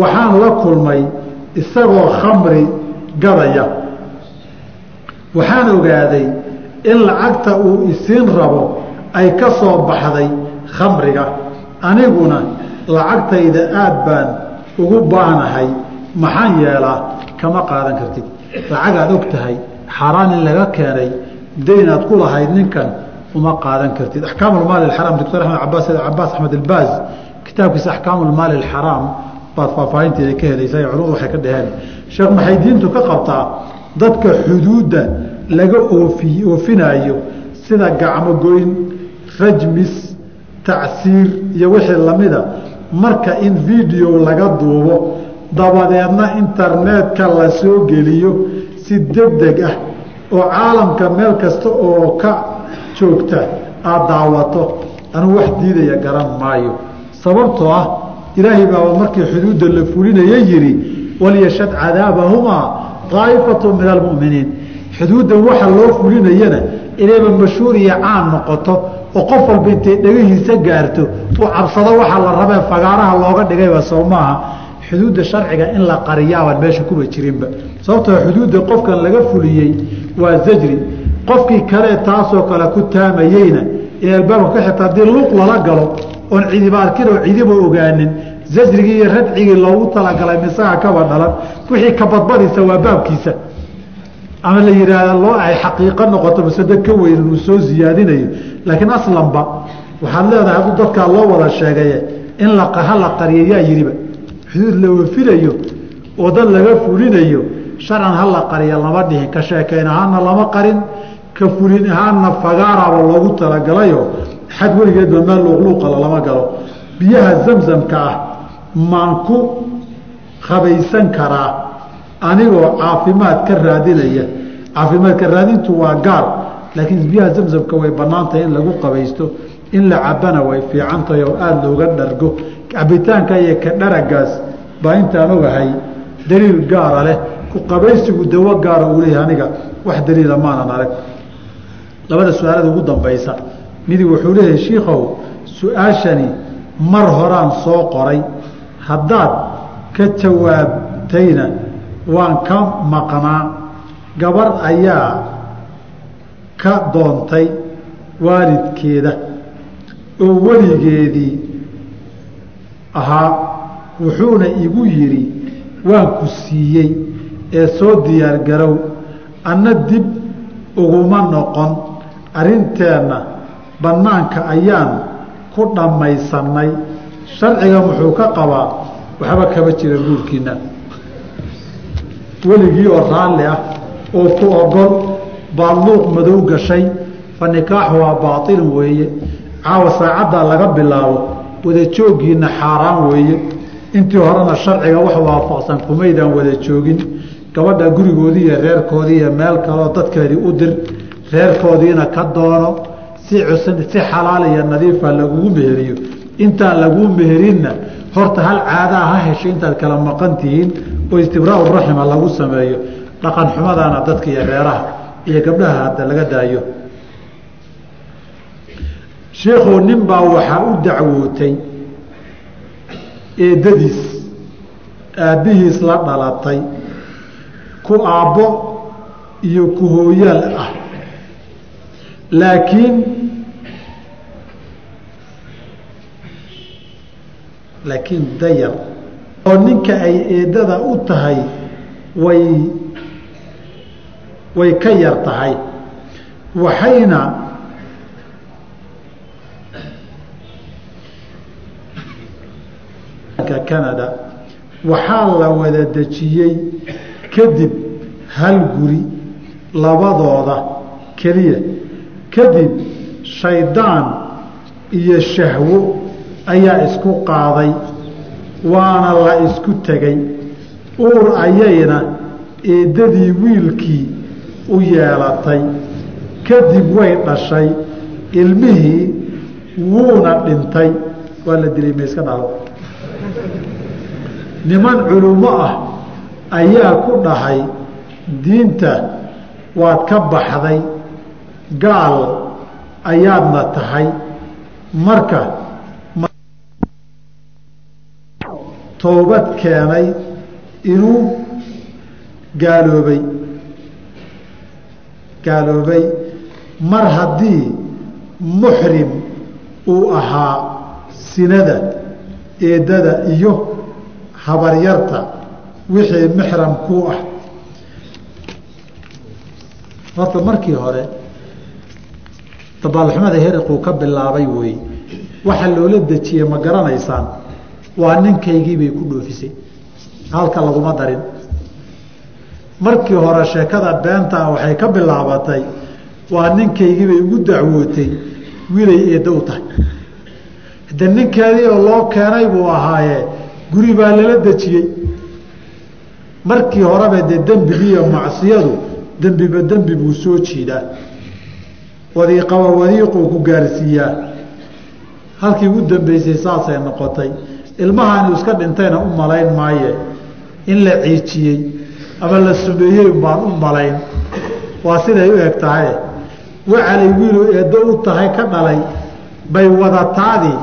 waxaan la kulmay isagoo khamri gadaya. Waxaan ogaaday in lacagta uu isiin rabo ay ka soo baxday khamriga. Aniguna lacagtayda aad baan ugu baanahay. Maxaan yeelaa kama qaadan kartid. Lacagaad og tahay xaaraan in laga keenay daynaad ku lahayd ninkan uma qaadan kartid. Axkaam maali xaraam doctor axmed cabaas cabaas axmed ilbaaz kitaabkiisa axkaamu maali alxaraam baad faahfaahinteeda ka helaysaa culimadu waxay ka dhaheen. Sheekh maxay ka qabtaa dadka xuduudda laga oofi oofinaayo sida gacmo goyn rajmis tacsiir iyo wixii lamida. Marka in video laga duubo dabadeedna internetka la soo geliyo si degdeg ah oo caalamka meel kasta oo ka joogta aada daawato. Anuu wax diidaya garan maayo. Sababtoo ah ilaahay baaba markii xuduudda la fulinaya yihi walyashad cadaabahumaa daa'ifatu min almu'miniin xuduuddan waxa loo fulinayana inayba mashhuur iyo caan noqoto oo qof walba intay dhegahiisa gaarto uu cabsado waxaa la rabee fagaaraha looga dhigayba soo maaha xuduudda sharciga in la qariyaaban meesha kuba jirinba. Sababtoo xuduudda qofkan laga fuliyey waa zajri. Qofkii kale taasoo kale ku taamayeyna in albaabka ka xirta haddii luuq lala galo oon cidiba oo cidiba ogaanin zajrigii iyo radcigii loogu talagalay misaga kaba dhalan wixii kabadbadiisa waa baabkiisa. Ama la yihaahda loo ay xaqiiqo noqoto masado ka weyn inuu soo siyaadinayo laakiin aslanba waxaad leedahay hadduu dadkaa loo wada sheegaye in ha la qariyo yaa yidhiba xuduud la oo dad laga fulinayo sharcan ha la qariya lama dhihin ka sheekayn ahaana lama qarin ka fulin ahaanna fagaaraaba loogu talagalayo xad weligeedba meel luuqluuqala lama galo. Biyaha zamzamka ah maan ku qabaysan karaa anigoo caafimaad ka raadinaya. Caafimaadka raadintu waa gaar laakiin biyaha zamzamka way bannaan tahay in lagu qabaysto in la cabana way fiican tahay oo aada looga dhargo cabitaanka iyo ka dharagaas baa intaan ogahay daliil gaara leh. Ku qabaysigu dawo gaara uu leeyahay aniga wax daliila maanan arag labada su'aalada ugu dambaysa midi wuxuu leeyahay shiikow su'aashani mar horaan soo qoray. Haddaad ka jawaabtayna waan ka maqnaa. Gabar ayaa ka doontay waalidkeeda oo weligeedii ahaa wuxuuna igu yidhi waan ku siiyey ee soo diyaargarow anna dib uguma noqon. Arrinteenna bannaanka ayaan ku dhammaysannay. Sharciga muxuu ka qabaa waxba kama jira guurkiina weligii oo raalli ah oo ku ogol baad luuq madow gashay fa waa baatilun weeye. Caawa saacaddaa laga bilaabo wada jooggiina xaaraan weeye. Intii horena sharciga wax waafaqsan kumaydaan wada joogin. Gabadha gurigoodii iyo reerkoodii iyo meel kaleo dadkeedii u dir reerkoodiina ka doono. Si cusan si xalaal iyo nadiifa lagugu meheriyo. Intaan laguu meherinna horta hal caadaa ha heshay intaad kala maqan tihiin oo istibraau raxima lagu sameeyo. Dhaqan xumadaana dadka iyo reeraha iyo gabdhaha hadda laga daayo sheikhu nin baa waxaa u dacwootay eedadiis aabbihiis la dhalatay ku aabbo iyo ku hooyaal ah. Laakiin laakiin dayar oo ninka ay eedada u tahay way way ka yar tahay waxayna canada waxaa la wada dejiyey kadib hal guri labadooda keliya. Kadib shaydaan iyo shahwo ayaa isku qaaday waana la isku tegay uur ayayna eeddadii wiilkii u yeelatay. Kadib way dhashay ilmihii wuuna dhintay. Waa la dilay ma iska dhalo niman culummo ah ayaa ku dhahay diinta waad ka baxday gaal ayaadna tahay marka toobad keenay inuu gaaloobay gaaloobay mar haddii muxrim uu ahaa sinada eedada iyo habaryarta wixii mixram kuu ah. Horta markii hore dabaalxumada heriquu ka bilaabay wey waxa loola dejiyey ma garanaysaan? Waa ninkaygii bay ku dhoofisay. Halka laguma darin. Markii hore sheekada beentaa waxay ka bilaabatay waa ninkaygii bay ugu dacwootay wiilay eeddo u tahay de ninkeedii oo loo keenay buu ahaaye guri baa lala dejiyey. Markii horeba dee dembigiiyo macsiyadu dembiba dembi buu soo jiidaa. Wadiiqaba wadiiquu ku gaarsiiyaa. Halkii ugu dambeysay saasay noqotay. Ilmahaanu iska dhintayna u malayn maaye. In la ciijiyey ama la sumeeyey baan u malayn. Waa siday u eg tahay wacalay wiilu eeddo u tahay ka dhalay. Bay wadataadii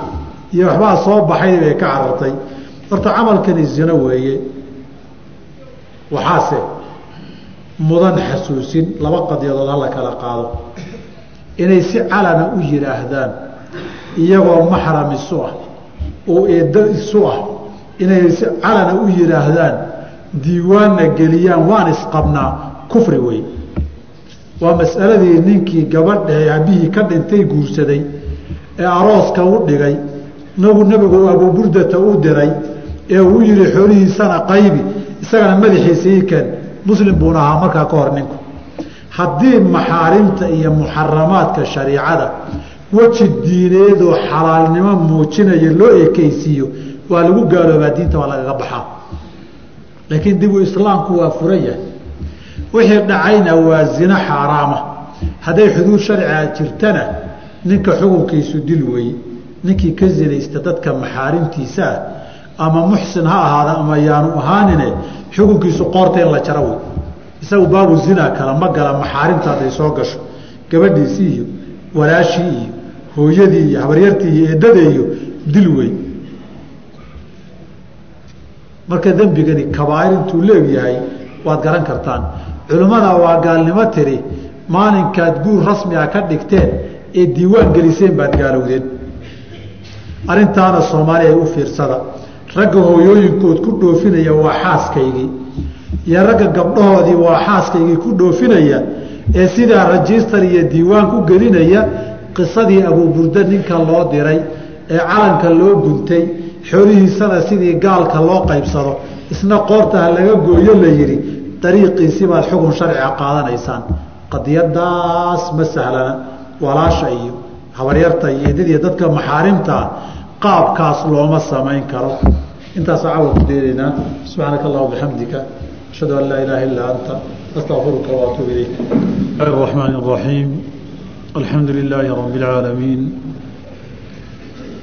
iyo waxbaa soo baxay bay ka carartay. Horta camalkani zino weeye. Waxaase mudan xasuusin laba qadyadood hala kala qaado. Inay si calana u yidhaahdaan iyagoo maxram isu ah oo eeddo isu ah inay si calana u yidhaahdaan diiwaanna geliyaan waan isqabnaa kufri wey waa mas'aladii ninkii gabadhae aabihii ka dhintay guursaday ee arooska u dhigay nagu nebigu abuburdata u diray ee uu yihi xoolihiisana qaybi isagana madaxiisa ii keen. Muslim buuna ahaa markaa ka hor ninku. Haddii maxaarimta iyo muxaramaadka shariicada weji diineedoo xalaalnimo muujinaya loo ekeysiiyo waa lagu gaaloobaa diinta waa lagaga baxaa. Laakiin dibu islaamku waa furan yahay. Wixii dhacayna waa zino xaaraama. Hadday xuduud sharciga jirtana ninka xukunkiisu dil weeye ninkii ka zinaysta dadka maxaarimtiisa ah ama muxsin ha ahaada ama yaanu ahaanine xukunkiisu qoorta in la jaro wey. Isagu baabu zinaa kala ma gala maxaarimta hadday soo gasho. Gabadhiisii iyo walaashii iyo hooyadii iyo habaryartii iyo eedada iyo dil wey. Marka dembigani kabaair intuu leegyahay waad garan kartaan. Culimmada waa gaalnimo tiri maalinkaad guur rasmiga ka dhigteen ee diiwaan geliseen baad gaalowdeen arrintaana soomaaliya u fiirsada. Ragga hooyooyinkood ku dhoofinaya waa xaaskaygii. Iyo ragga gabdhahoodii waa xaaskaygii ku dhoofinaya ee sidaa rajistar iyo diiwaan ku gelinaya qisadii abuuburda ninka loo diray ee calanka loo guntay xoolihiisana sidii gaalka loo qaybsado. Isna qoorta ha laga gooyo la yidhi dariiqiisi baad xukun sharciga qaadanaysaan. Qadiyadaas ma sahlana. Walaasha iyo habaryarta iyo edadiiyo dadka maxaarimtaa qaabkaas looma samayn karo intaasa cawa ku deelaynaa subxaanaka allah bixamdika ashhadu an laa ilaaha illaa anta astaqfiruka waatuub ilayk الرحمن الرحيم الحمد لله رب العالمين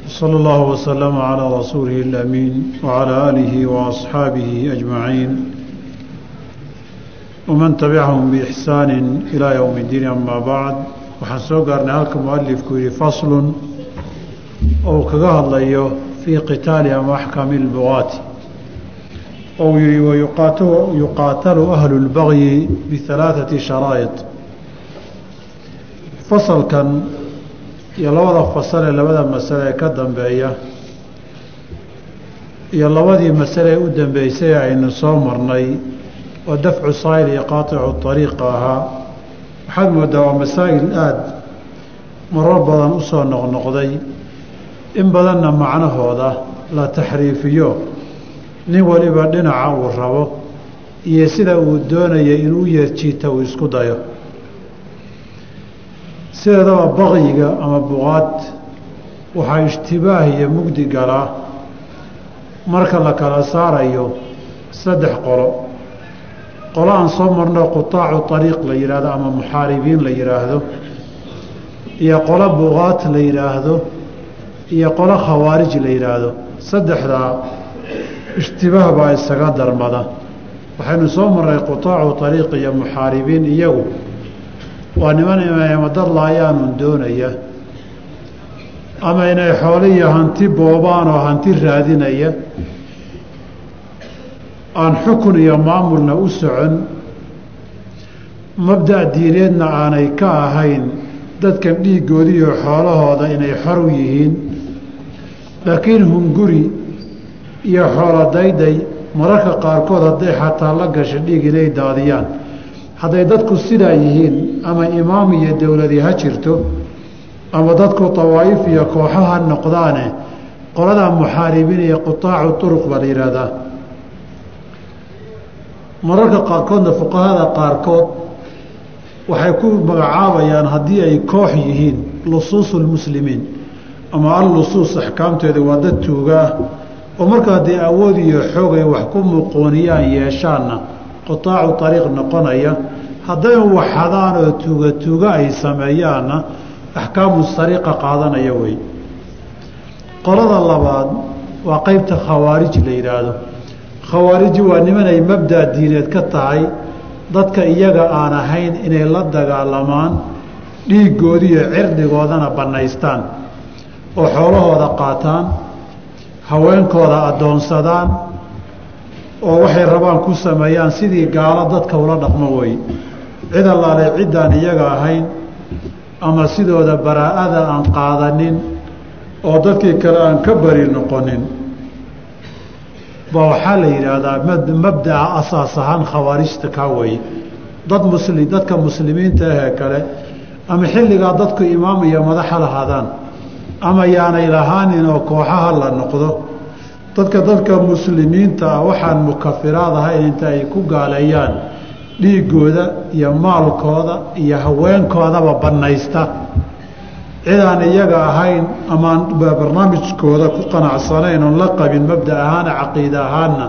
وصلى الله وسلم على رسوله الأمين وعلى آله وأصحابه أجمعين ومن تبعهم بإحسان إلى يوم الدين أما بعد waxaan soo gaarnay halka mualifku yihi faslun ou kaga hadlayo fii qitaali ama axkaami lbugaati ou yihi wayuqaatalu ahlu lbagyi bihalaaثati sharaa'id. Fasalkan iyo labada fasal ee labada masale ee ka dambeeya iyo labadii masale ee u dambeysay aynu soo marnay oo dafcu saa'il iyo qaaticu ariiqa ahaa waxaad moodaa waa masaa'il aada marar badan u soo noqnoqday. In badanna macnahooda la taxriifiyo. Nin waliba dhinaca uu rabo iyo sida uu doonaya inuu yeerjiita uu isku dayo. Sideedaba baqyiga ama buqaad. Waxaa ishtibaah iyo mugdi galaa marka la kala saarayo saddex qolo qolo aan soo marno qutaacu ariiq la yidhaahdo ama muxaaribiin la yidhaahdo iyo qolo buqaat la yidhaahdo iyo qolo khawaarij la yidhaahdo saddexdaa ishtibaah baa isaga darmada. Waxaynu soo marnay qutaacu ariiq iyo muxaaribiin iyagu. Waa niman imamadad laayaanun doonaya ama inay xoolo iyo hanti boobaan oo hanti raadinaya aan xukun iyo maamulna u socon mabda' diineedna aanay ka ahayn dadkan dhiiggoodiiyo xoolahooda inay xor u yihiin. Laakiin hunguri iyo xoolo dayday mararka qaarkood hadday xataa la gasha dhiig inay daadiyaan. Hadday dadku sidaa yihiin ama imaam iyo dowladi ha jirto ama dadku dawaa'if iyo kooxaha noqdaane qoladaa muxaaribiin iyo qutaacu turuq baa la yidhaahdaa mararka qaarkoodna fuqahada qaarkood waxay ku magacaabayaan haddii ay koox yihiin lusuusu lmuslimiin ama allusuus axkaamteeda waa dad tuuga. Ah oo marka haddii awood iyo xoog ay wax ku muquuniyaan yeeshaanna qutaacu ariiq noqonaya hadday waxadaan oo tuuga tuuga ay sameeyaanna axkaamu sariiqa qaadanaya wey qolada labaad waa qeybta khawaarij la yidhaahdo khawaariji waa nimanay mabda diineed ka tahay. Dadka iyaga aan ahayn inay la dagaalamaan dhiiggoodiiyo cirdigoodana bannaystaan. Oo xoolahooda qaataan haweenkooda addoonsadaan oo waxay rabaan ku sameeyaan sidii gaalo dadka ula dhaqmo wey cid allaale ciddaan iyaga ahayn ama sidooda baraa'ada aan qaadanin oo dadkii kale aan ka bari noqonin ba waxaa la yidhaahdaa mabdaca asaas ahaan khawaarijta kaa weye dad musli dadka muslimiinta ahee kale ama xilligaa dadku imaam iyo madaxa lahaadaan ama yaanay lahaanin oo kooxaha la noqdo. Dadka dadka muslimiinta ah waxaan mukafiraad ahayn inta ay ku gaaleeyaan dhiigooda iyo maalkooda iyo haweenkoodaba bannaysta cidaan iyaga ahayn amaan barnaamijkooda ku qanacsanayn oon la qabin mabda ahaana caqiida ahaanna.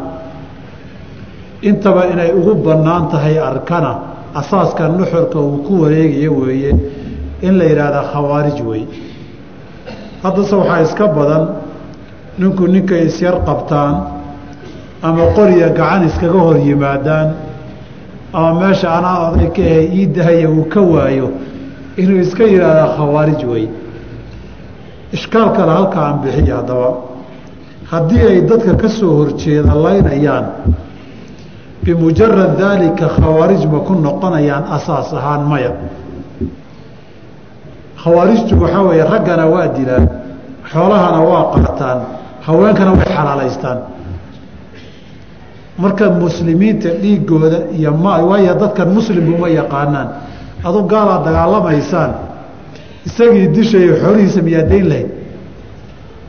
Intaba inay ugu bannaan tahay arkana asaaska nuxurka uu ku wareegayo weeye in la yidhaahda khawaarij wey haddase waxaa iska badan ninku ninkay isyar qabtaan ama qoriya gacan iskaga hor yimaadaan ama meesha anaa oday ka ahe ii dahaya uu ka waayo inuu iska yidhaahda khawaarij wey ishkaal halka aan bixiya haddaba haddii ay dadka ka soo horjeeda laynayaan bimujarad daalika khawaarij ma ku noqonayaan asaas ahaan maya. Khawaarijtu waxaa weeye raggana waa dilaan xoolahana waa qaataan haweenkana way xalaalaystaan. Marka muslimiinta dhiigooda iyo ma waayo dadkan muslimbuma yaqaanaan adu gaalaad dagaalamaysaan isagii dishayo xoolihiisa miyaa dayn lahayd.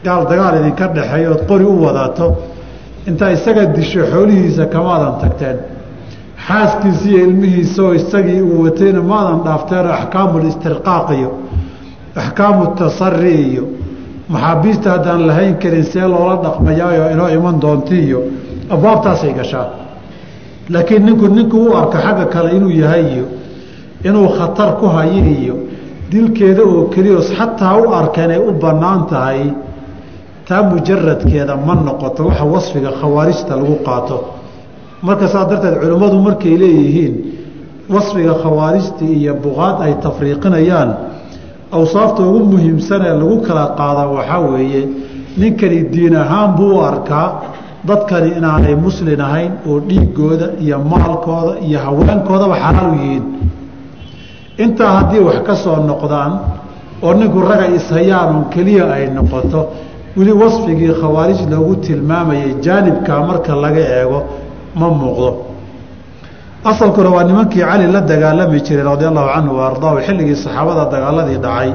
Gaal dagaal idinka dhexeeyo ood qori u wadato intaa isaga disho xoolihiisa kamaadan tagteen. Xaaskiisi iyo ilmihiisaoo isagii uu watayna maadan dhaafteenoo axkaamu listirqaaq iyo axkaamu tasari iyo maxaabiista haddaan lahayn karin see loola dhaqmayaayo inoo iman doonti iyo abwaabtaasay gashaa. Laakiin ninku ninkuu u arka xagga kale inuu yahay iyo inuu khatar ku hayo iyo dilkeeda oo keliya xataa u arka inay u bannaan tahay taa mujaradkeeda ma noqoto waxa wasfiga khawaarijta lagu qaato. Marka saas darteed culimmadu markay leeyihiin wasfiga khawaarijta iyo buqaad ay tafriiqinayaan awsaafta ugu muhiimsan ee lagu kala qaada waxaa weeye ninkani diin ahaan buu u arkaa dadkani inaanay muslin ahayn oo dhiigooda iyo maalkooda iyo haweenkoodaba xalaal yihiin intaa haddii wax ka soo noqdaan oo ninku raga ishayaan oon keliya ay noqoto weli wasfigii khawaarij loogu tilmaamayay jaanibkaa marka laga eego ma muuqdo. Asalkuna waa nimankii cali la dagaalami jiray radia allahu canhu wa ardaahu xilligii saxaabada dagaaladii dhacay.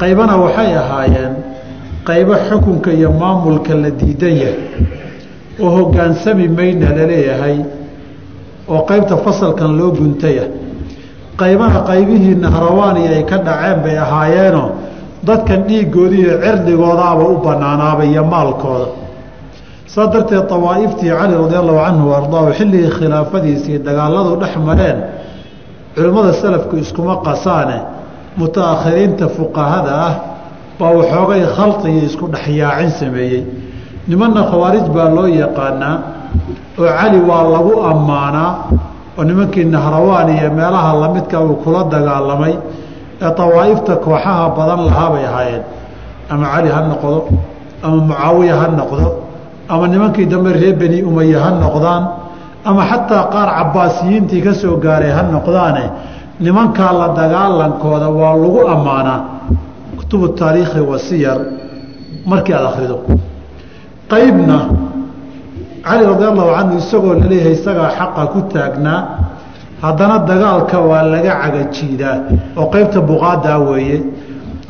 Qaybana waxay ahaayeen qaybo xukunka iyo maamulka la diidan yahay oo hoggaansami mayna la leeyahay oo qaybta fasalkan loo guntaya qaybana qaybihii nahrawaani ay ka dhaceen bay ahaayeenoo dadkan dhiiggoodii iyo cirdigoodaaba u bannaanaaba iyo maalkooda. Saa darteed dawaa'iftii cali radi allahu canhu wa ardaahu xilligii khilaafadiisii dagaaladu dhex mareen culimmada salafku iskuma qasaane mutaakhiriinta fuqahada ah baa waxoogay khalqi iyo isku dhexyaacin sameeyey. Nimanna khawaarij baa loo yaqaanaa oo cali waa lagu ammaanaa oo nimankii nahrawaan iyo meelaha lamidka uu kula dagaalamay ee dawaa'ifta kooxaha badan lahaa bay ahaayeen. Ama cali ha noqdo ama mucaawiya ha noqdo ama nimankii dambe reer beni umaya ha noqdaan ama xataa qaar cabaasiyiintii ka soo gaaray ha noqdaane nimankaa la dagaalankooda waa lagu ammaanaa kutubu taariikhi wasiyar markii aad akhrido. Qaybna cali radi allahu canhu isagoo la leeyahay isagaa xaqa ku taagnaa haddana dagaalka waa laga cagajiidaa oo qaybta buqaadaa weeye.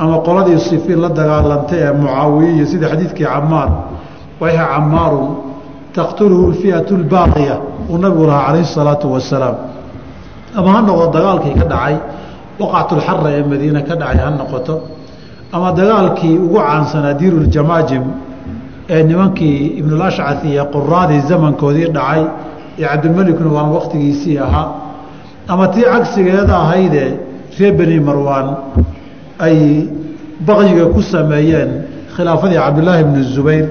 Ama qoladii sifiin la dagaalantay ee mucaawiye iyo sida xadiidkii camaar waha camaarun taqtuluhu fiatu lbaaqiya uu nabigu lahaa calayhi salaatu wasalaam ama ha noqdo dagaalkii ka dhacay waqactulxara ee madiine ka dhacay ha noqoto. Ama dagaalkii ugu caansanaa diiruljamaajim ee nimankii ibnulashcai iyo quraadii zamankoodii dhacay ee cabdilmelikna waan waktigiisii ahaa ama tii cagsigeeda ahaydee reer beni marwaan ay baqyiga ku sameeyeen khilaafadii cabdilaahi bni zubayr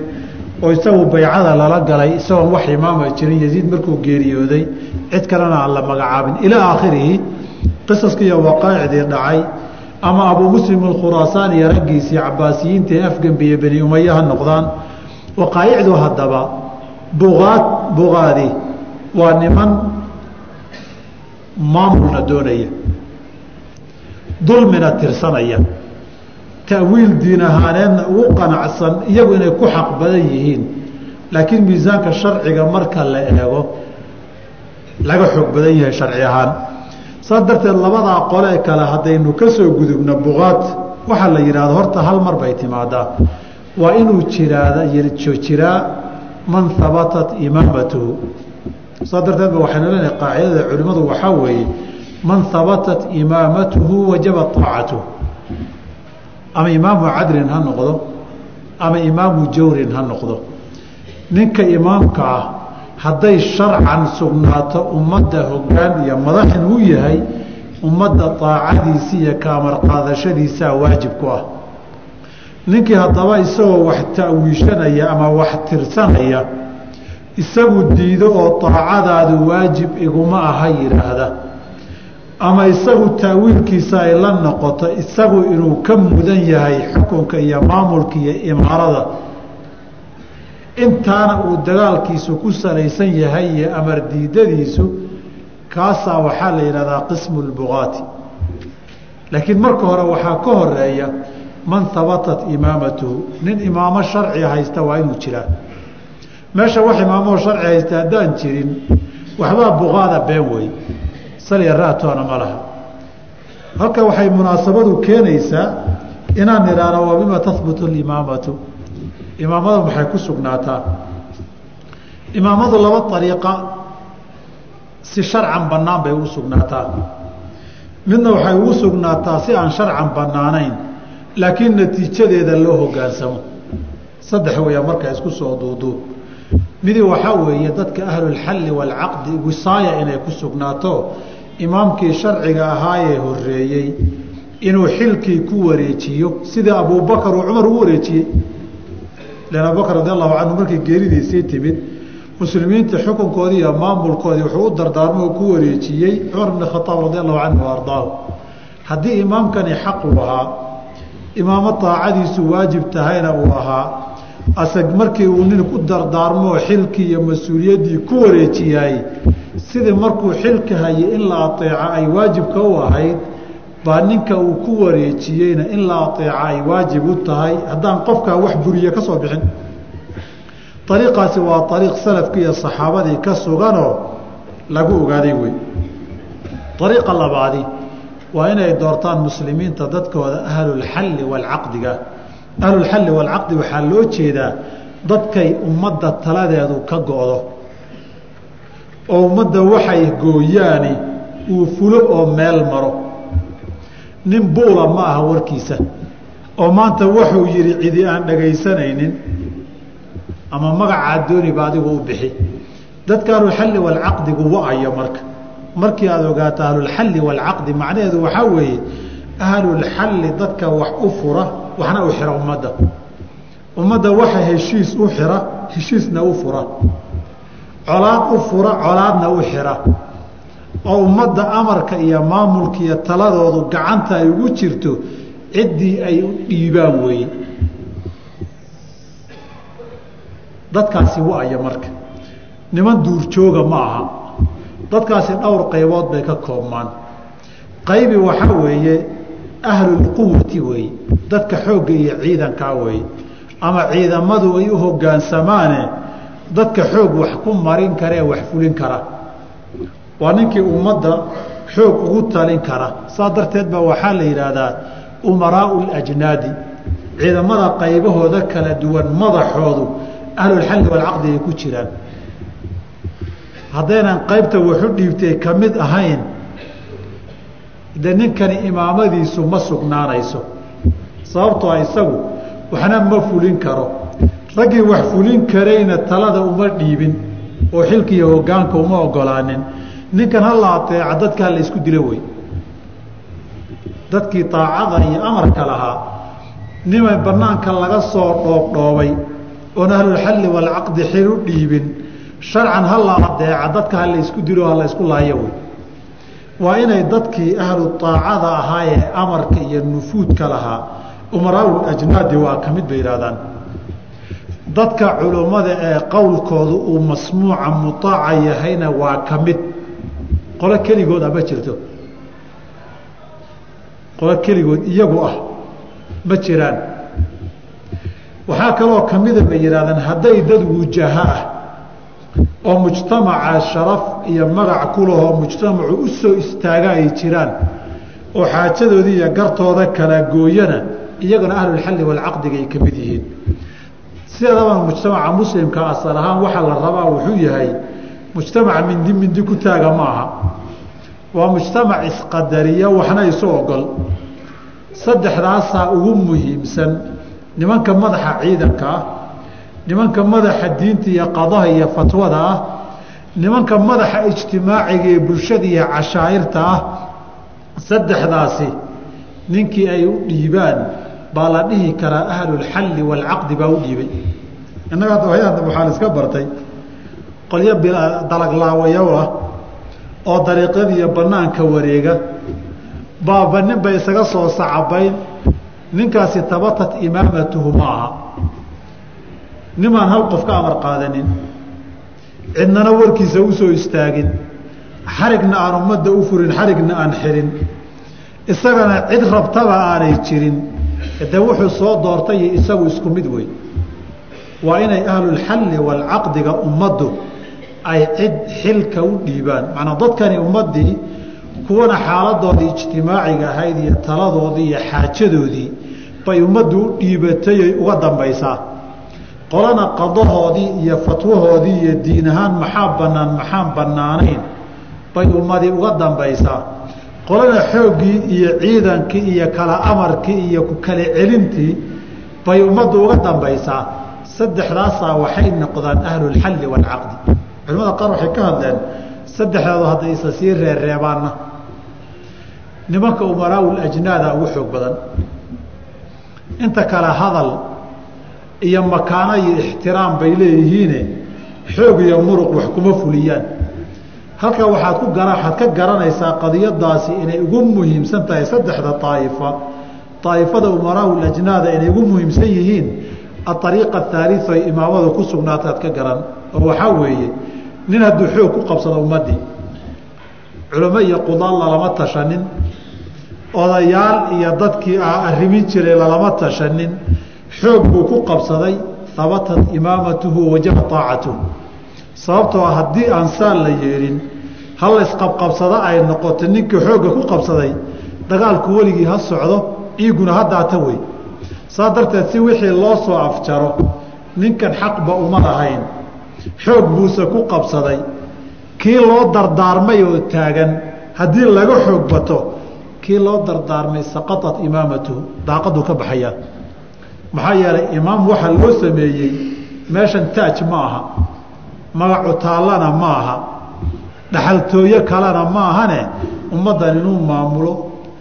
oo isagu baycada lala galay isagoon wax imaama jirin yaziid markuu geeriyooday cid kalena aan la magacaabin. Ilaa aakhirihi qisaskii iyo waqaa'icdii dhacay ama abuu muslim alkhuraasaan iyo raggiisii cabaasiyiinta ee afgembiye beni umaya ha noqdaan waqaa'icdu haddaba buqaad buqaadi waa niman maamulna doonaya dulmina tirsanaya ta'wiil diin ahaaneedna ugu qanacsan iyagu inay ku xaq badan yihiin laakiin miisaanka sharciga marka la eego laga xoog badan yahay sharci ahaan saas darteed labadaa qolee kale haddaynu ka soo gudubno buqaad waxaa la yidhahdo horta hal mar bay timaadaa waa inuu jiraa man habatat imaamatuhu saas darteed ba waxaynu leenahay qaacidada culimmadu waxaa weeye man habatat imaamatuhu wajaba aacatuh ama imaamu cadlin ha noqdo ama imaamu jawrin ha noqdo. Ninka imaamka ah hadday sharcan sugnaato ummadda hoggaan iyo madaxin u yahay ummadda daacadiisa iyo kaamar qaadashadiisaa waajib ku ah ninkii haddaba isagoo wax ta'wiishanaya ama wax tirsanaya isagu diido oo daacadaadu waajib iguma aha yidhaahda ama isagu taawiilkiisa ay la noqoto isagu inuu ka mudan yahay xukunka iyo maamulka iyo imaarada. Intaana uu dagaalkiisu ku salaysan yahay iyo amar diidadiisu kaasaa waxaa la yidhahdaa qismu lbugaati laakiin marka hore waxaa ka horreeya man habatat imaamatuhu nin imaamo sharci haysta waa inuu jiraa. Meesha wax imaamoo sharci haysta haddaan jirin waxbaa buqaada been wey saliya ra-toona ma laha. Halka waxay munaasabadu keenaysaa inaan idhaahno waa bima tahbutu alimaamatu. Imaamada maxay ku sugnaataa? Imaamadu laba ariiqa si sharcan bannaan bay ugu sugnaataa. Midna waxay ugu sugnaataa si aan sharcan bannaanayn laakiin natiijadeeda loo hogaansamo. Saddex weeya markaa isku soo duuduub midi waxaa weeye dadka ahlulxalli waalcaqdi wisaaya inay ku sugnaato imaamkii sharciga ahaayee horeeyey inuu xilkii ku wareejiyo sida abuubakar uu cumar ugu wareejiyey. Lan abubakr radi allahu canhu markii geeridiisii timid muslimiinta xukunkoodii iyo maamulkoodii wuxuu u dardaarmo ku wareejiyey cumar bn khaaab radi allahu canhu ardaahu haddii imaamkani xaq uu ahaa imaamo daacadiisu waajib tahayna uu ahaa. Asag markii uu nin ku dardaarmoo xilkii iyo mas'uuliyaddii ku wareejiyaay sidii markuu xilka hayay in la ateeco ay waajibka u ahayd baa ninka uu ku wareejiyeyna in la ateeco ay waajib u tahay. Haddaan qofkaa wax buriye ka soo bixin. Ariiqaasi waa ariiq salafkii iyo saxaabadii ka suganoo lagu ogaaday wey ariiqa labaadi waa inay doortaan muslimiinta dadkooda ahlulxalli waalcaqdiga ahlulxalli waalcaqdi waxaa loo jeedaa dadkay ummadda taladeedu ka go-do. Oo ummadda waxay gooyaani uu fulo oo meel maro. Nin buula ma aha warkiisa. Oo maanta wuxuu yidhi cidi aan dhagaysanaynin ama magacaa dooniba adigu u bixi. Dadka ahlulxalli waalcaqdigu wa-ayo marka markii aada ogaato ahlulxalli waalcaqdi macnaheedu waxaa weeye ahlulxalli dadka wax u fura waxna u xira ummadda. Ummadda waxa heshiis u xira heshiisna u fura. Colaad u fura colaadna u xira. Oo ummadda amarka iyo maamulka iyo taladoodu gacanta ay ugu jirto ciddii ay u dhiibaan weeye. Dadkaasi wa-aya marka. Niman duurjooga ma aha dadkaasi dhowr qaybood bay ka koobmaan. Qaybi waxaa weeye ahlulquwati weeye dadka xoogga iyo ciidankaa weeye ama ciidamadu ay u hogaansamaane dadka xoog wax ku marin kara ee wax fulin kara. Waa ninkii ummadda xoog ugu talin kara. Saa darteed baa waxaa la yidhaahdaa umaraau ljnaadi ciidamada qaybahooda kala duwan madaxoodu ahlulxalli walcaqdi ay ku jiraan haddaynan qaybta waxu dhiibtay ka mid ahayn de ninkani imaamadiisu ma sugnaanayso. Sababtoo a isagu waxna ma fulin karo. Raggii wax fulin karayna talada uma dhiibin oo xilkiiyo hogaanka uma ogolaanin ninkan hala ateeca dadka hala isku dilo wey. Dadkii daacada iyo amarka lahaa niman banaanka laga soo dhoobdhoobay oon ahlulxalli walcaqdi xil u dhiibin sharcan hala adeeca dadka hala isku dilo hala isku laayo wey. Waa inay dadkii ahlu aacada ahaa ee amarka iyo nufuudka lahaa ajnaadi waa ka mid bay yidhahdaan dadka culummada ee qowlkoodu uu masmuuca mutaaca yahayna waa ka mid. Qolo keligood ama jirto. Qolo keligood iyagu ah ma jiraan. Waxaa kaloo kamida bay yidhahdaan hadday dad wujaha ah oo mujtamaca sharaf iyo magac ku lahoo mujtamacu u soo istaaga ay jiraan oo xaajadoodii iyo gartooda kala gooyana iyagana ahlulxalli walcaqdiga ay ka mid yihiin. Sideedaba mujtamaca muslimka asal ahaan waxaa la rabaa wuxuu yahay mujtamac mindi mindi ku taaga ma aha. Waa mujtamac isqadariya waxna isu ogol saddexdaasaa ugu muhiimsan nimanka madaxa ciidanka ah nimanka madaxa diinta iyo qadaha iyo fatwada ah nimanka madaxa ijtimaaciga ee bulshada iyo cashaa'irta ah saddexdaasi ninkii ay u dhiibaan baa la dhihi karaa ahlulxalli waalcaqdi baa u dhiibay. Innaga hayada waxaa la iska bartay qolyo dalaglaawayow ah oo dariiqyadiiyo banaanka wareega baaba nin bay isaga soo sacabayn ninkaasi tabatat imaamatuhu ma aha nimaan hal qof ka amar qaadanin cidnana warkiisa u soo istaagin xarigna aan ummadda u furin xarigna aan xirin isagana cid rabtaba aanay jirin de wuxuu soo doortay isagu isku mid wey waa inay ahlulxalli waalcaqdiga ummaddu ay cid xilka u dhiibaan. Macnaa dadkani ummaddii kuwana xaaladoodii ijtimaaciga ahayd iyo taladoodii iyo xaajadoodii bay ummaddu u dhiibatayay uga dambaysaa qolana qadahoodii iyo fatwahoodii iyo diin ahaan maxaa bannaan maxaan bannaanayn? Bay ummadii uga dambaysaa. Qolana xooggii iyo ciidankii iyo kala amarkii iyo ku kala celintii bay ummaddu uga dambaysaa. Saddexdaasaa waxay noqdaan ahlulxalli waalcaqdi culimada qaar waxay ka hadleen saddexdoodu hadday isa sii reereebaanna nimanka umaraaul ajnaada ugu xoog badan. Inta kale hadal iyo makaano iyo ixtiraam bay leeyihiine xoog iyo muruq wax kuma fuliyaan. Halkaa waxaad ku waxaad ka garanaysaa qadiyadaasi inay ugu muhiimsan tahay saddexda aa'ifa aa'ifada umaraahu lajnaada inay ugu muhiimsan yihiin aariiqa ahaaliu ay imaamadu ku sugnaataad ka garan. Oo waxaa weeye nin hadduu xoog ku qabsado ummaddii culamo iyo qudaal lalama tashanin odayaal iyo dadkii arrimin jiray lalama tashanin xoog buu ku qabsaday habatat imaamatuhu wajaba aacatuhu sababtoo haddii aan saan la yeelin hal isqabqabsado ay noqoto ninkii xoogga ku qabsaday dagaalku weligii ha socdo ciiguna ha daata wey. Saa darteed si wixii loo soo afjaro ninkan xaqba uma lahayn. Xoog buuse ku qabsaday kii loo dardaarmay oo taagan haddii laga xoog bato kii loo dardaarmay saqatat imaamatuhu daaqaduu ka baxayaa maxaa yeelay imaam waxaa loo sameeyey meeshan taaj ma aha magacu taallana ma aha dhaxaltooyo kalena ma ahane ummaddan inuu maamulo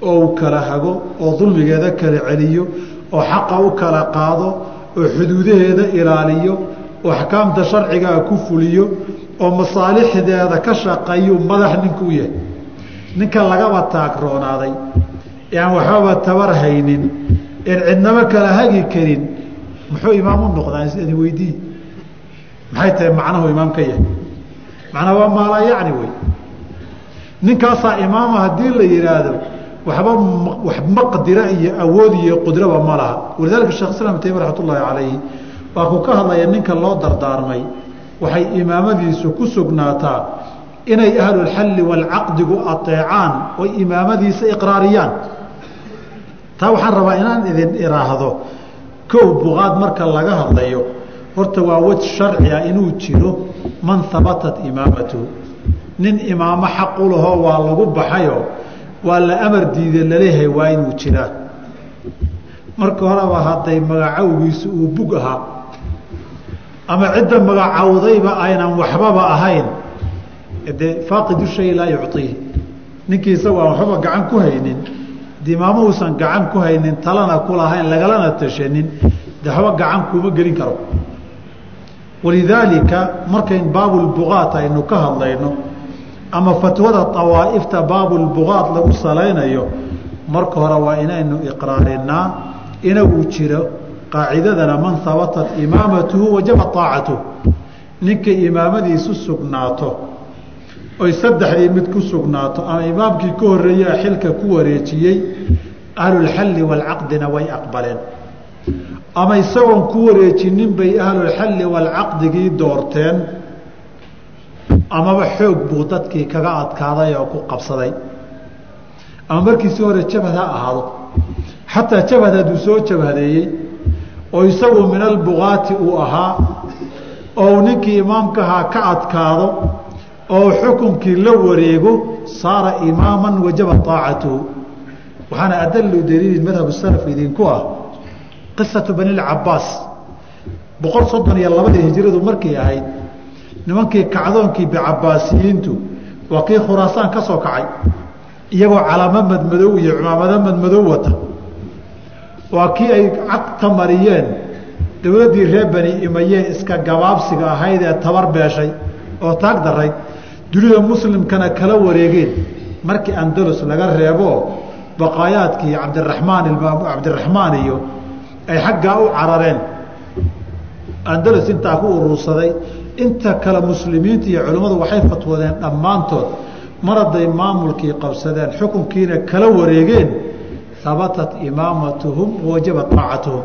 oo uu kala hago oo dulmigeeda kala celiyo oo xaqa u kala qaado oo xuduudaheeda ilaaliyo oo axkaamta sharcigaa ku fuliyo oo masaalixdeeda ka shaqeeyu madax ninku yahay. Ninka lagaba taagroonaaday ee aan waxbaba tabar haynin een cidnaba kala hagi karin muxuu imaam u noqdaa weydii? Maxay tahay macnahu imaam ka yahay? Macnaa waa maalaa yacni wey. Ninkaasaa imaama haddii la yihaahdo waxba wax maqdira iyo awood iyo qudraba ma laha. Walidalika shekh islam taymi raxmat ullaahi calayhi waa kuu ka hadlaya ninka loo dardaarmay. Waxay imaamadiisu ku sugnaataa inay ahlulxalli waalcaqdigu ateecaan oy imaamadiisa iqraariyaan taa waxaan rabaa inaan idin iraahdo kow buqaad marka laga hadlayo horta waa wej sharciga inuu jiro man habatat imaamatuhu nin imaamo xaq u lahoo waa lagu baxayo waa la amar diide la leeyahay waa inuu jiraa. Marka horeba hadday magacowgiisu uu bug ahaa ama cidda magacowdayba aynan waxbaba ahayn. Dee faaqidu shay laa yucطiih ninkii isagu aan waxbaba gacan ku haynin de imaamo uusan gacan ku haynin talana kulahayn lagalana tashanin waxba gacan kuuma gelin karo. Walidaalika markayn baabulbugaat aynu ka hadlayno ama fatwada awaaifta baabulbugaat lagu salaynayo marka hore waa inaynu iqraarinaa inuu jiro qaacidadana man habatat imaamatuhu wajaba aacatuh ninkay imaamadiisu sugnaato oy saddexdii mid ku sugnaato ama imaamkii ka horeeyaa xilka ku wareejiyey ahlulxalli waalcaqdina way aqbaleen. Ama isagoon ku wareejinin bay ahlulxalli waalcaqdigii doorteen amaba xoog buu dadkii kaga adkaaday oo ku qabsaday. Ama markiisi hore jabhad ha ahaado xataa jabhad hadduu soo jabhadeeyey oo isagu min albugaati uu ahaa oo ninkii imaamkahaa ka adkaado oo xukunkii la wareego saara imaaman wajaba aacatuhu waxaana adalu daliilin madhab salaf idinku ah qisatu bani lcabaas boqol soddon iyo labadii hijiradu markay ahayd nimankii kacdoonkii bicabaasiyiintu waa kii khuraasaan ka soo kacay iyagoo calamo madmadow iyo cumaamado madmadow wata. Waa kii ay cagta mariyeen dowladdii reer bani imayee iska gabaabsiga ahayd ee tabar beeshay oo taag darayd dunida muslimkana kala wareegeen. Markii andalus laga reebo baqaayaadkii cabdiraxmaan cabdiraxmaan iyo ay xaggaa u carareen. Andalus intaa ku urursaday inta kale muslimiinta iyo culimmadu waxay fatwoodeen dhammaantood. Mar hadday maamulkii qabsadeen xukunkiina kala wareegeen. Habatat imaamatuhum wajabat aacatuhum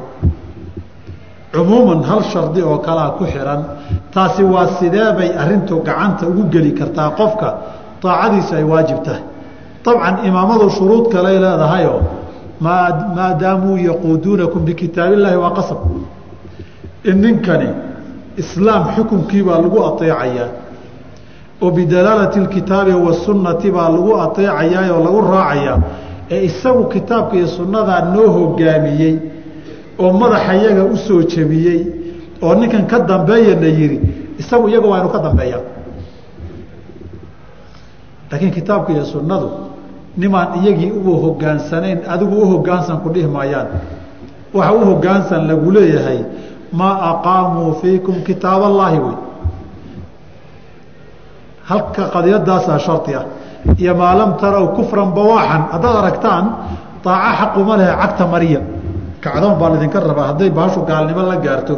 cumuuman hal shardi oo kalaa ku xihan taasi waa sidee bay arintu gacanta ugu geli kartaa qofka aacadiisu ay waajib tahay. Abcan imaamadu shuruud kaley leedahayoo maadaamuu yaquuduunakum bikitaab illaahi waa qasab. In ninkani islaam xukunkii baa lagu aeecayaa oo bidalaalati kitaabi wasunnati baa lagu aeecayaa oo lagu raacayaa ee isagu kitaabka iyo sunnadaa noo hogaamiyey oo madaxa iyaga u soo jebiyey oo ninkan ka dambeeyana yidhi isagu iyaga waa inu ka dambeeyaa. Laakiin kitaabka iyo sunnadu nimaan iyagii u hogaansanayn adigu u hogaansan ku dhihi maayaan. Waxa u hogaansan lagu leeyahay maa aqaamuu fiikum kitaab allaahi wey. Halka qadiyadaasaa shardi ah. Iyo maa lam taraw kufran bawaaxan haddaad aragtaan daaco xaquma lehe cagta mariya kacdoon baa laydinka rabaa. Hadday baashu gaalnimo la gaarto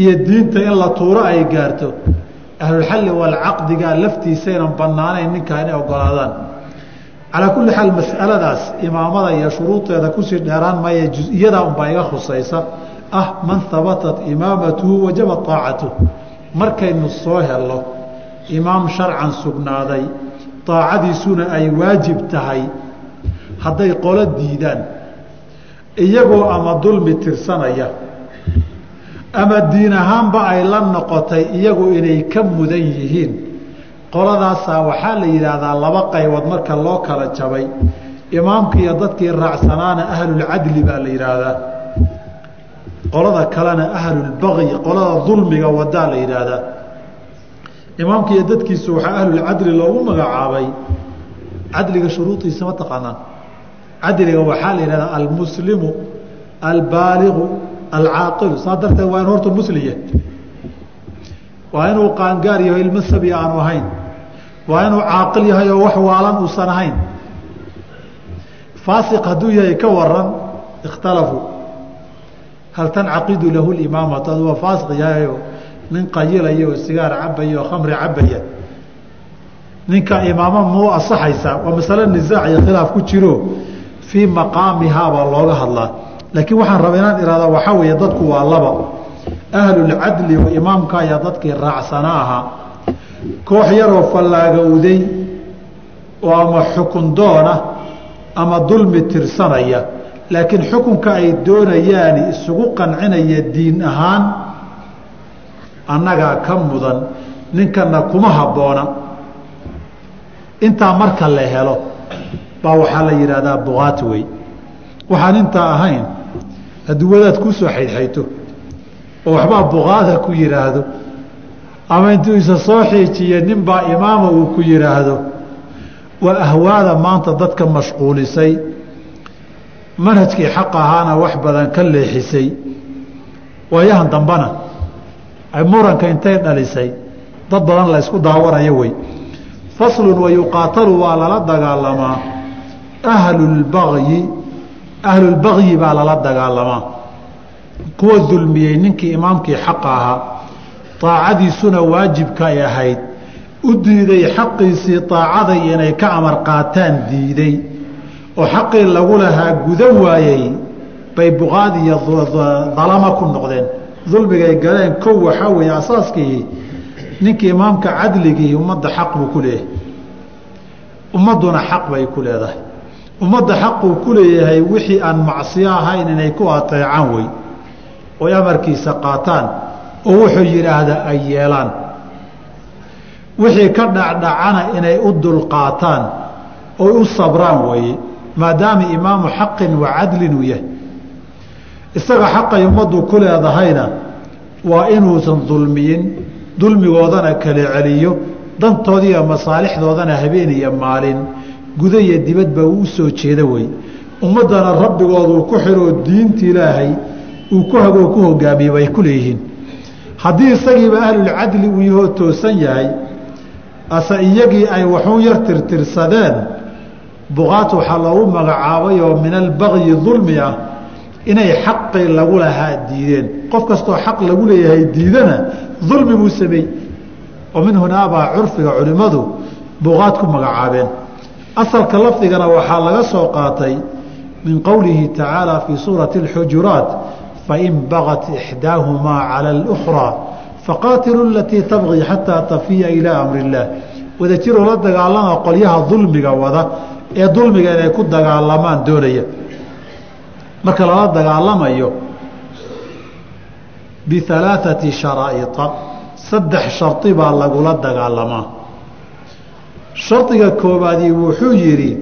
iyo diinta in la tuuro ay gaarto ahlulxalli walcaqdigaa laftiisaynan banaanayn ninkaa inay ogolaadaan calaa kulli xaal mas'aladaas imaamada iyo shuruudeeda ku sii dheeraan maya jus-iyadaa unbaa iga khusaysa. Ah man habatat imaamatuhu wajaba aacatuh markaynu soo helno imaam sharcan sugnaaday daacadiisuna ay waajib tahay. Hadday qolo diidaan iyagoo ama dulmi tirsanaya. Ama diin ahaanba ay la noqotay iyagu inay ka mudan yihiin. Qoladaasaa waxaa la yidhaahdaa laba qaybood marka loo kala jabay. Imaamka iyo dadkii raacsanaana ahlulcadli baa la yidhaahdaa. Qolada kalena ahlulbaqyi qolada dulmiga wadaa la yidhaahdaa. Imaamka iyo dadkiisu waxaa ahlulcadli loogu magacaabay. Cadliga shuruudiisa ma taqaanaan cadliga waxaa la yidhahdaa almuslimu albaaligu alcaaqilu. Saa darteed waa in horta musliya waa inuu qaangaar yaho ilmo sabi aanu ahayn. Waa inuu caaqil yahay oo wax waalan uusan ahayn. Faasiq hadduu yahay ka waran ikhtalafuu hal tancaqidu lahu limaamatu aduwa faasiq yahayo nin qayilaya oo sigaar cabaya oo khamri cabaya. Ninka imaamo muu asaxaysaa waa masale nisaac iyo khilaaf ku jiro fii maqaamihaa baa looga hadlaa. Laakiin waxaan raba inaan ihahda waxaa weeye dadku waa laba. Ahlulcadli oo imaamka ayaa dadkii raacsana ahaa. Koox yaroo fallaagowday oo ama xukun doona ama dulmi tirsanaya. Laakiin xukunka ay doonayaani isugu qancinaya diin ahaan annagaa ka mudan ninkana kuma habboona intaa marka la helo baa waxaa la yidhaahdaa buqaat wey waxaan intaa ahayn haddii wadaad ku soo xaydxayto oo waxbaa buqaada ku yidhaahdo ama intuu isa soo xiijiye ninbaa imaama uu ku yidhaahdo waa ahwaada maanta dadka mashquulisay manhajkii xaq ahaana wax badan ka leexisay waayahan dambana muranka intay dhalisay dad badan la ysku daawanayo wey faslun wayuqaatalu waa lala dagaalamaa ahlulbagyi ahlulbagyi baa lala dagaalamaa kuwa dulmiyey ninkii imaamkii xaqa ahaa daacadiisuna waajibka ay ahayd. U diiday xaqiisii daacaday inay ka amar qaataan diiday. Oo xaqii lagu lahaa gudan waayey bay buqaad iyo dalama ku noqdeen. Dulmigay galeen kow waxaa weeye asaaskii ninkii imaamka cadligii ummadda xaq buu ku leeyahay. Ummadduna xaq bay ku leedahay ummadda xaquu ku leeyahay wixii aan macsiyo ahayn inay ku ateecaan wey oy amarkiisa qaataan oo wuxuu yidhaahda ay yeelaan. Wixii ka dhacdhacana inay u dulqaataan oy u sabraan weeye maadaama imaamu xaqin wa cadlin uu yahay. Isaga xaqay ummaddu ku leedahayna waa inuusan dulmiyin dulmigoodana kala celiyo dantoodiiyo masaalixdoodana habeen iyo maalin guda iyo dibadba uu u soo jeeda wey ummaddana rabbigooduu ku xiroo diinta ilaahay uu ku hagoo ku hogaamiye bay ku leeyihiin. Haddii isagiiba ahlulcadli uu yahoo toosan yahay ase iyagii ay waxuun yar tirtirsadeen buqaat waxaa loogu magacaabay oo min albagyi dulmi ah inay xaqii lagu lahaa diideen. Qof kastoo xaq lagu leeyahay diidana dulmi buu sameey oo min hunaabaa curfiga culimmadu buqaad ku magacaabeen asalka lafdigana waxaa laga soo qaatay min qowlihi tacaala fii suurati اlxujuraat fain bagat ixdaahumaa cala اlأkhraa faqaatiluu alatii tabqii xataa tafiya ilaa amri اllaah wadajiroo la dagaalama qolyaha dulmiga wada ee dulmiga inay ku dagaalamaan doonaya marka lala dagaalamayo bialaaثati sharaa'ia saddex shardi baa lagula dagaalamaa shardiga koobaadii wuxuu yidhi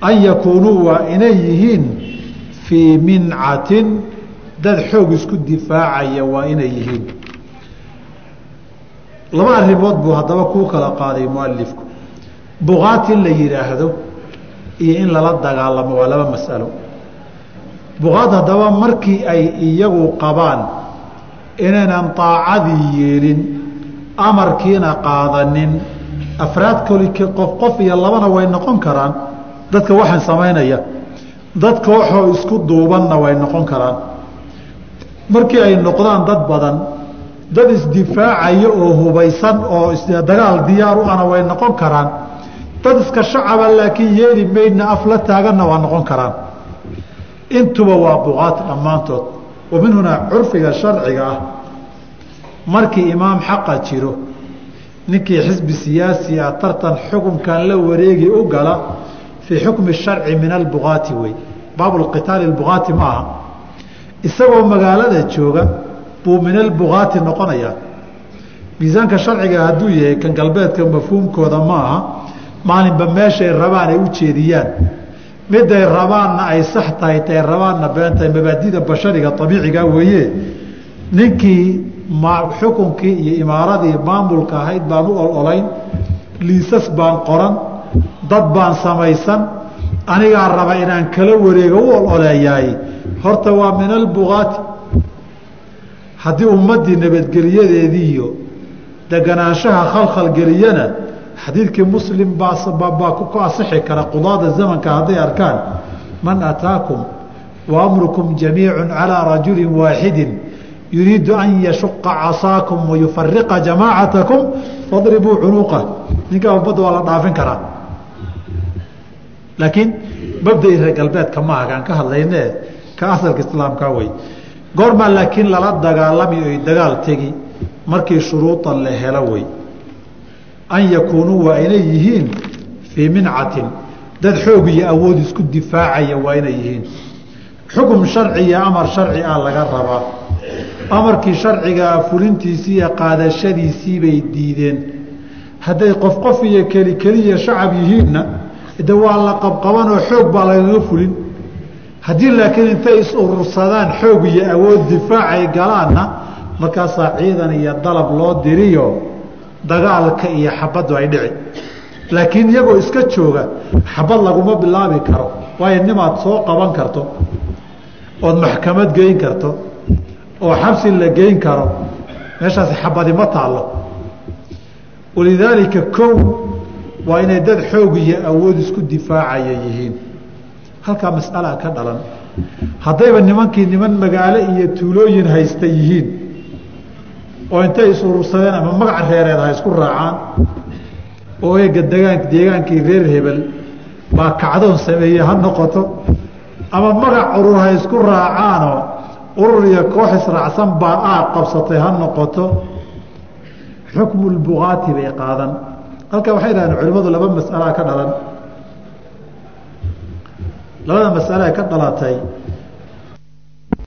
an yakuunuu waa inay yihiin fii mincatin dad xoog isku difaacaya waa inay yihiin. Laba arrimood buu haddaba kuu kala qaaday mualifku buqaat in la yidhaahdo iyo in lala dagaalamo waa laba mas'alo. Buqaad haddaba markii ay iyagu qabaan inaynan aacadii yeelin amarkiina qaadanin afraad koli qof qof iyo labana way noqon karaan. Dadka waxaan samaynaya dad kooxoo isku duubanna way noqon karaan. Markii ay noqdaan dad badan dad isdifaacaya oo hubaysan oo dagaal diyaar u ana way noqon karaan. Dad iska shacaba laakiin yeeli maydna af la taaganna waa noqon karaan. Intuba waa buqaat dhammaantood. Wa hunaa curfiga sharciga ah. Markii imaam xaqa jiro ninkii xisbi siyaasi ah tartan xukunkan la wareegi u gala fii xukmi sharci min albuqaati wey. Baabulqitaali buqaati ma aha. Isagoo magaalada jooga buu min albuqaati noqonayaa. Miisaanka sharciga hadduu yahay kan galbeedka mafhuumkooda ma aha. Maalinba meeshay rabaan ay u jeediyaan. Miday rabaanna ay sax tahay tay rabaanna been tahay mabaadida bashariga abiiciga weeye. Ninkii xukunkii iyo imaaradii maamulka ahayd baan u ololayn liisas baan qoran dad baan samaysan anigaa raba inaan kala wareego u ololeeyaay horta waa min albuqaati haddii ummaddii nabadgeliyadeedii iyo deganaanshaha khalkhalgeliyana xadiidkii muslim baa ku asixi kara qudaada zamanka hadday arkaan man ataakum wa amrukum jamiicu calىa rajuli waaxidi yuriidu an yashuqa casaakum wayufariqa jamaacatakum fadribuu cunuuqa ninkaa ummadda waa la dhaafin karaa laakiin mabdai reer galbeedka maaha kaan ka hadlayne ka asalka islaamka wey goormaa laakiin lala dagaalami oy dagaal tegi markii shuruudan la helo wey an yakuunuu waa inay yihiin fii mincatin dad xoog iyo awood isku difaacaya waa inay yihiin xukum sharci iyo amar sharci ah laga rabaa amarkii sharcigaa fulintiisii iyo qaadashadiisii bay diideen. Hadday qof qof iyo keli keliya shacab yihiinna de waa la qabqabanoo xoog baa lagaga fulin. Haddii laakiin intay is urursadaan xoog iyo awood difaacay galaanna markaasaa ciidan iyo dalab loo diriyo dagaalka iyo xabaddu ay dhici. Laakiin iyagoo iska jooga xabad laguma bilaabi karo waayo nimaad soo qaban karto ood maxkamad geyn karto oo xabsi la geyn karo meeshaasi xabadi ma taallo. Walidaalika kow waa inay dad xoog iyo awood isku difaacaya yihiin. Halkaa mas'alaa ka dhalan. Haddayba nimankii niman magaalo iyo tuulooyin haysta yihiin oo intay isurursadeen ama magac reereed ha isku raacaan oo eega degaan deegaankii reer hebel baa kacdoon sameeye ha noqoto ama magac urur ha isku raacaanoo urur iyo koox israacsan baa aad qabsatay ha noqoto xukmu lbugaati bay qaadan. Halkaa waxay dhahdeen culimmadu laba mas'alaa ka dhalan. Labada mas'ale ka dhalatay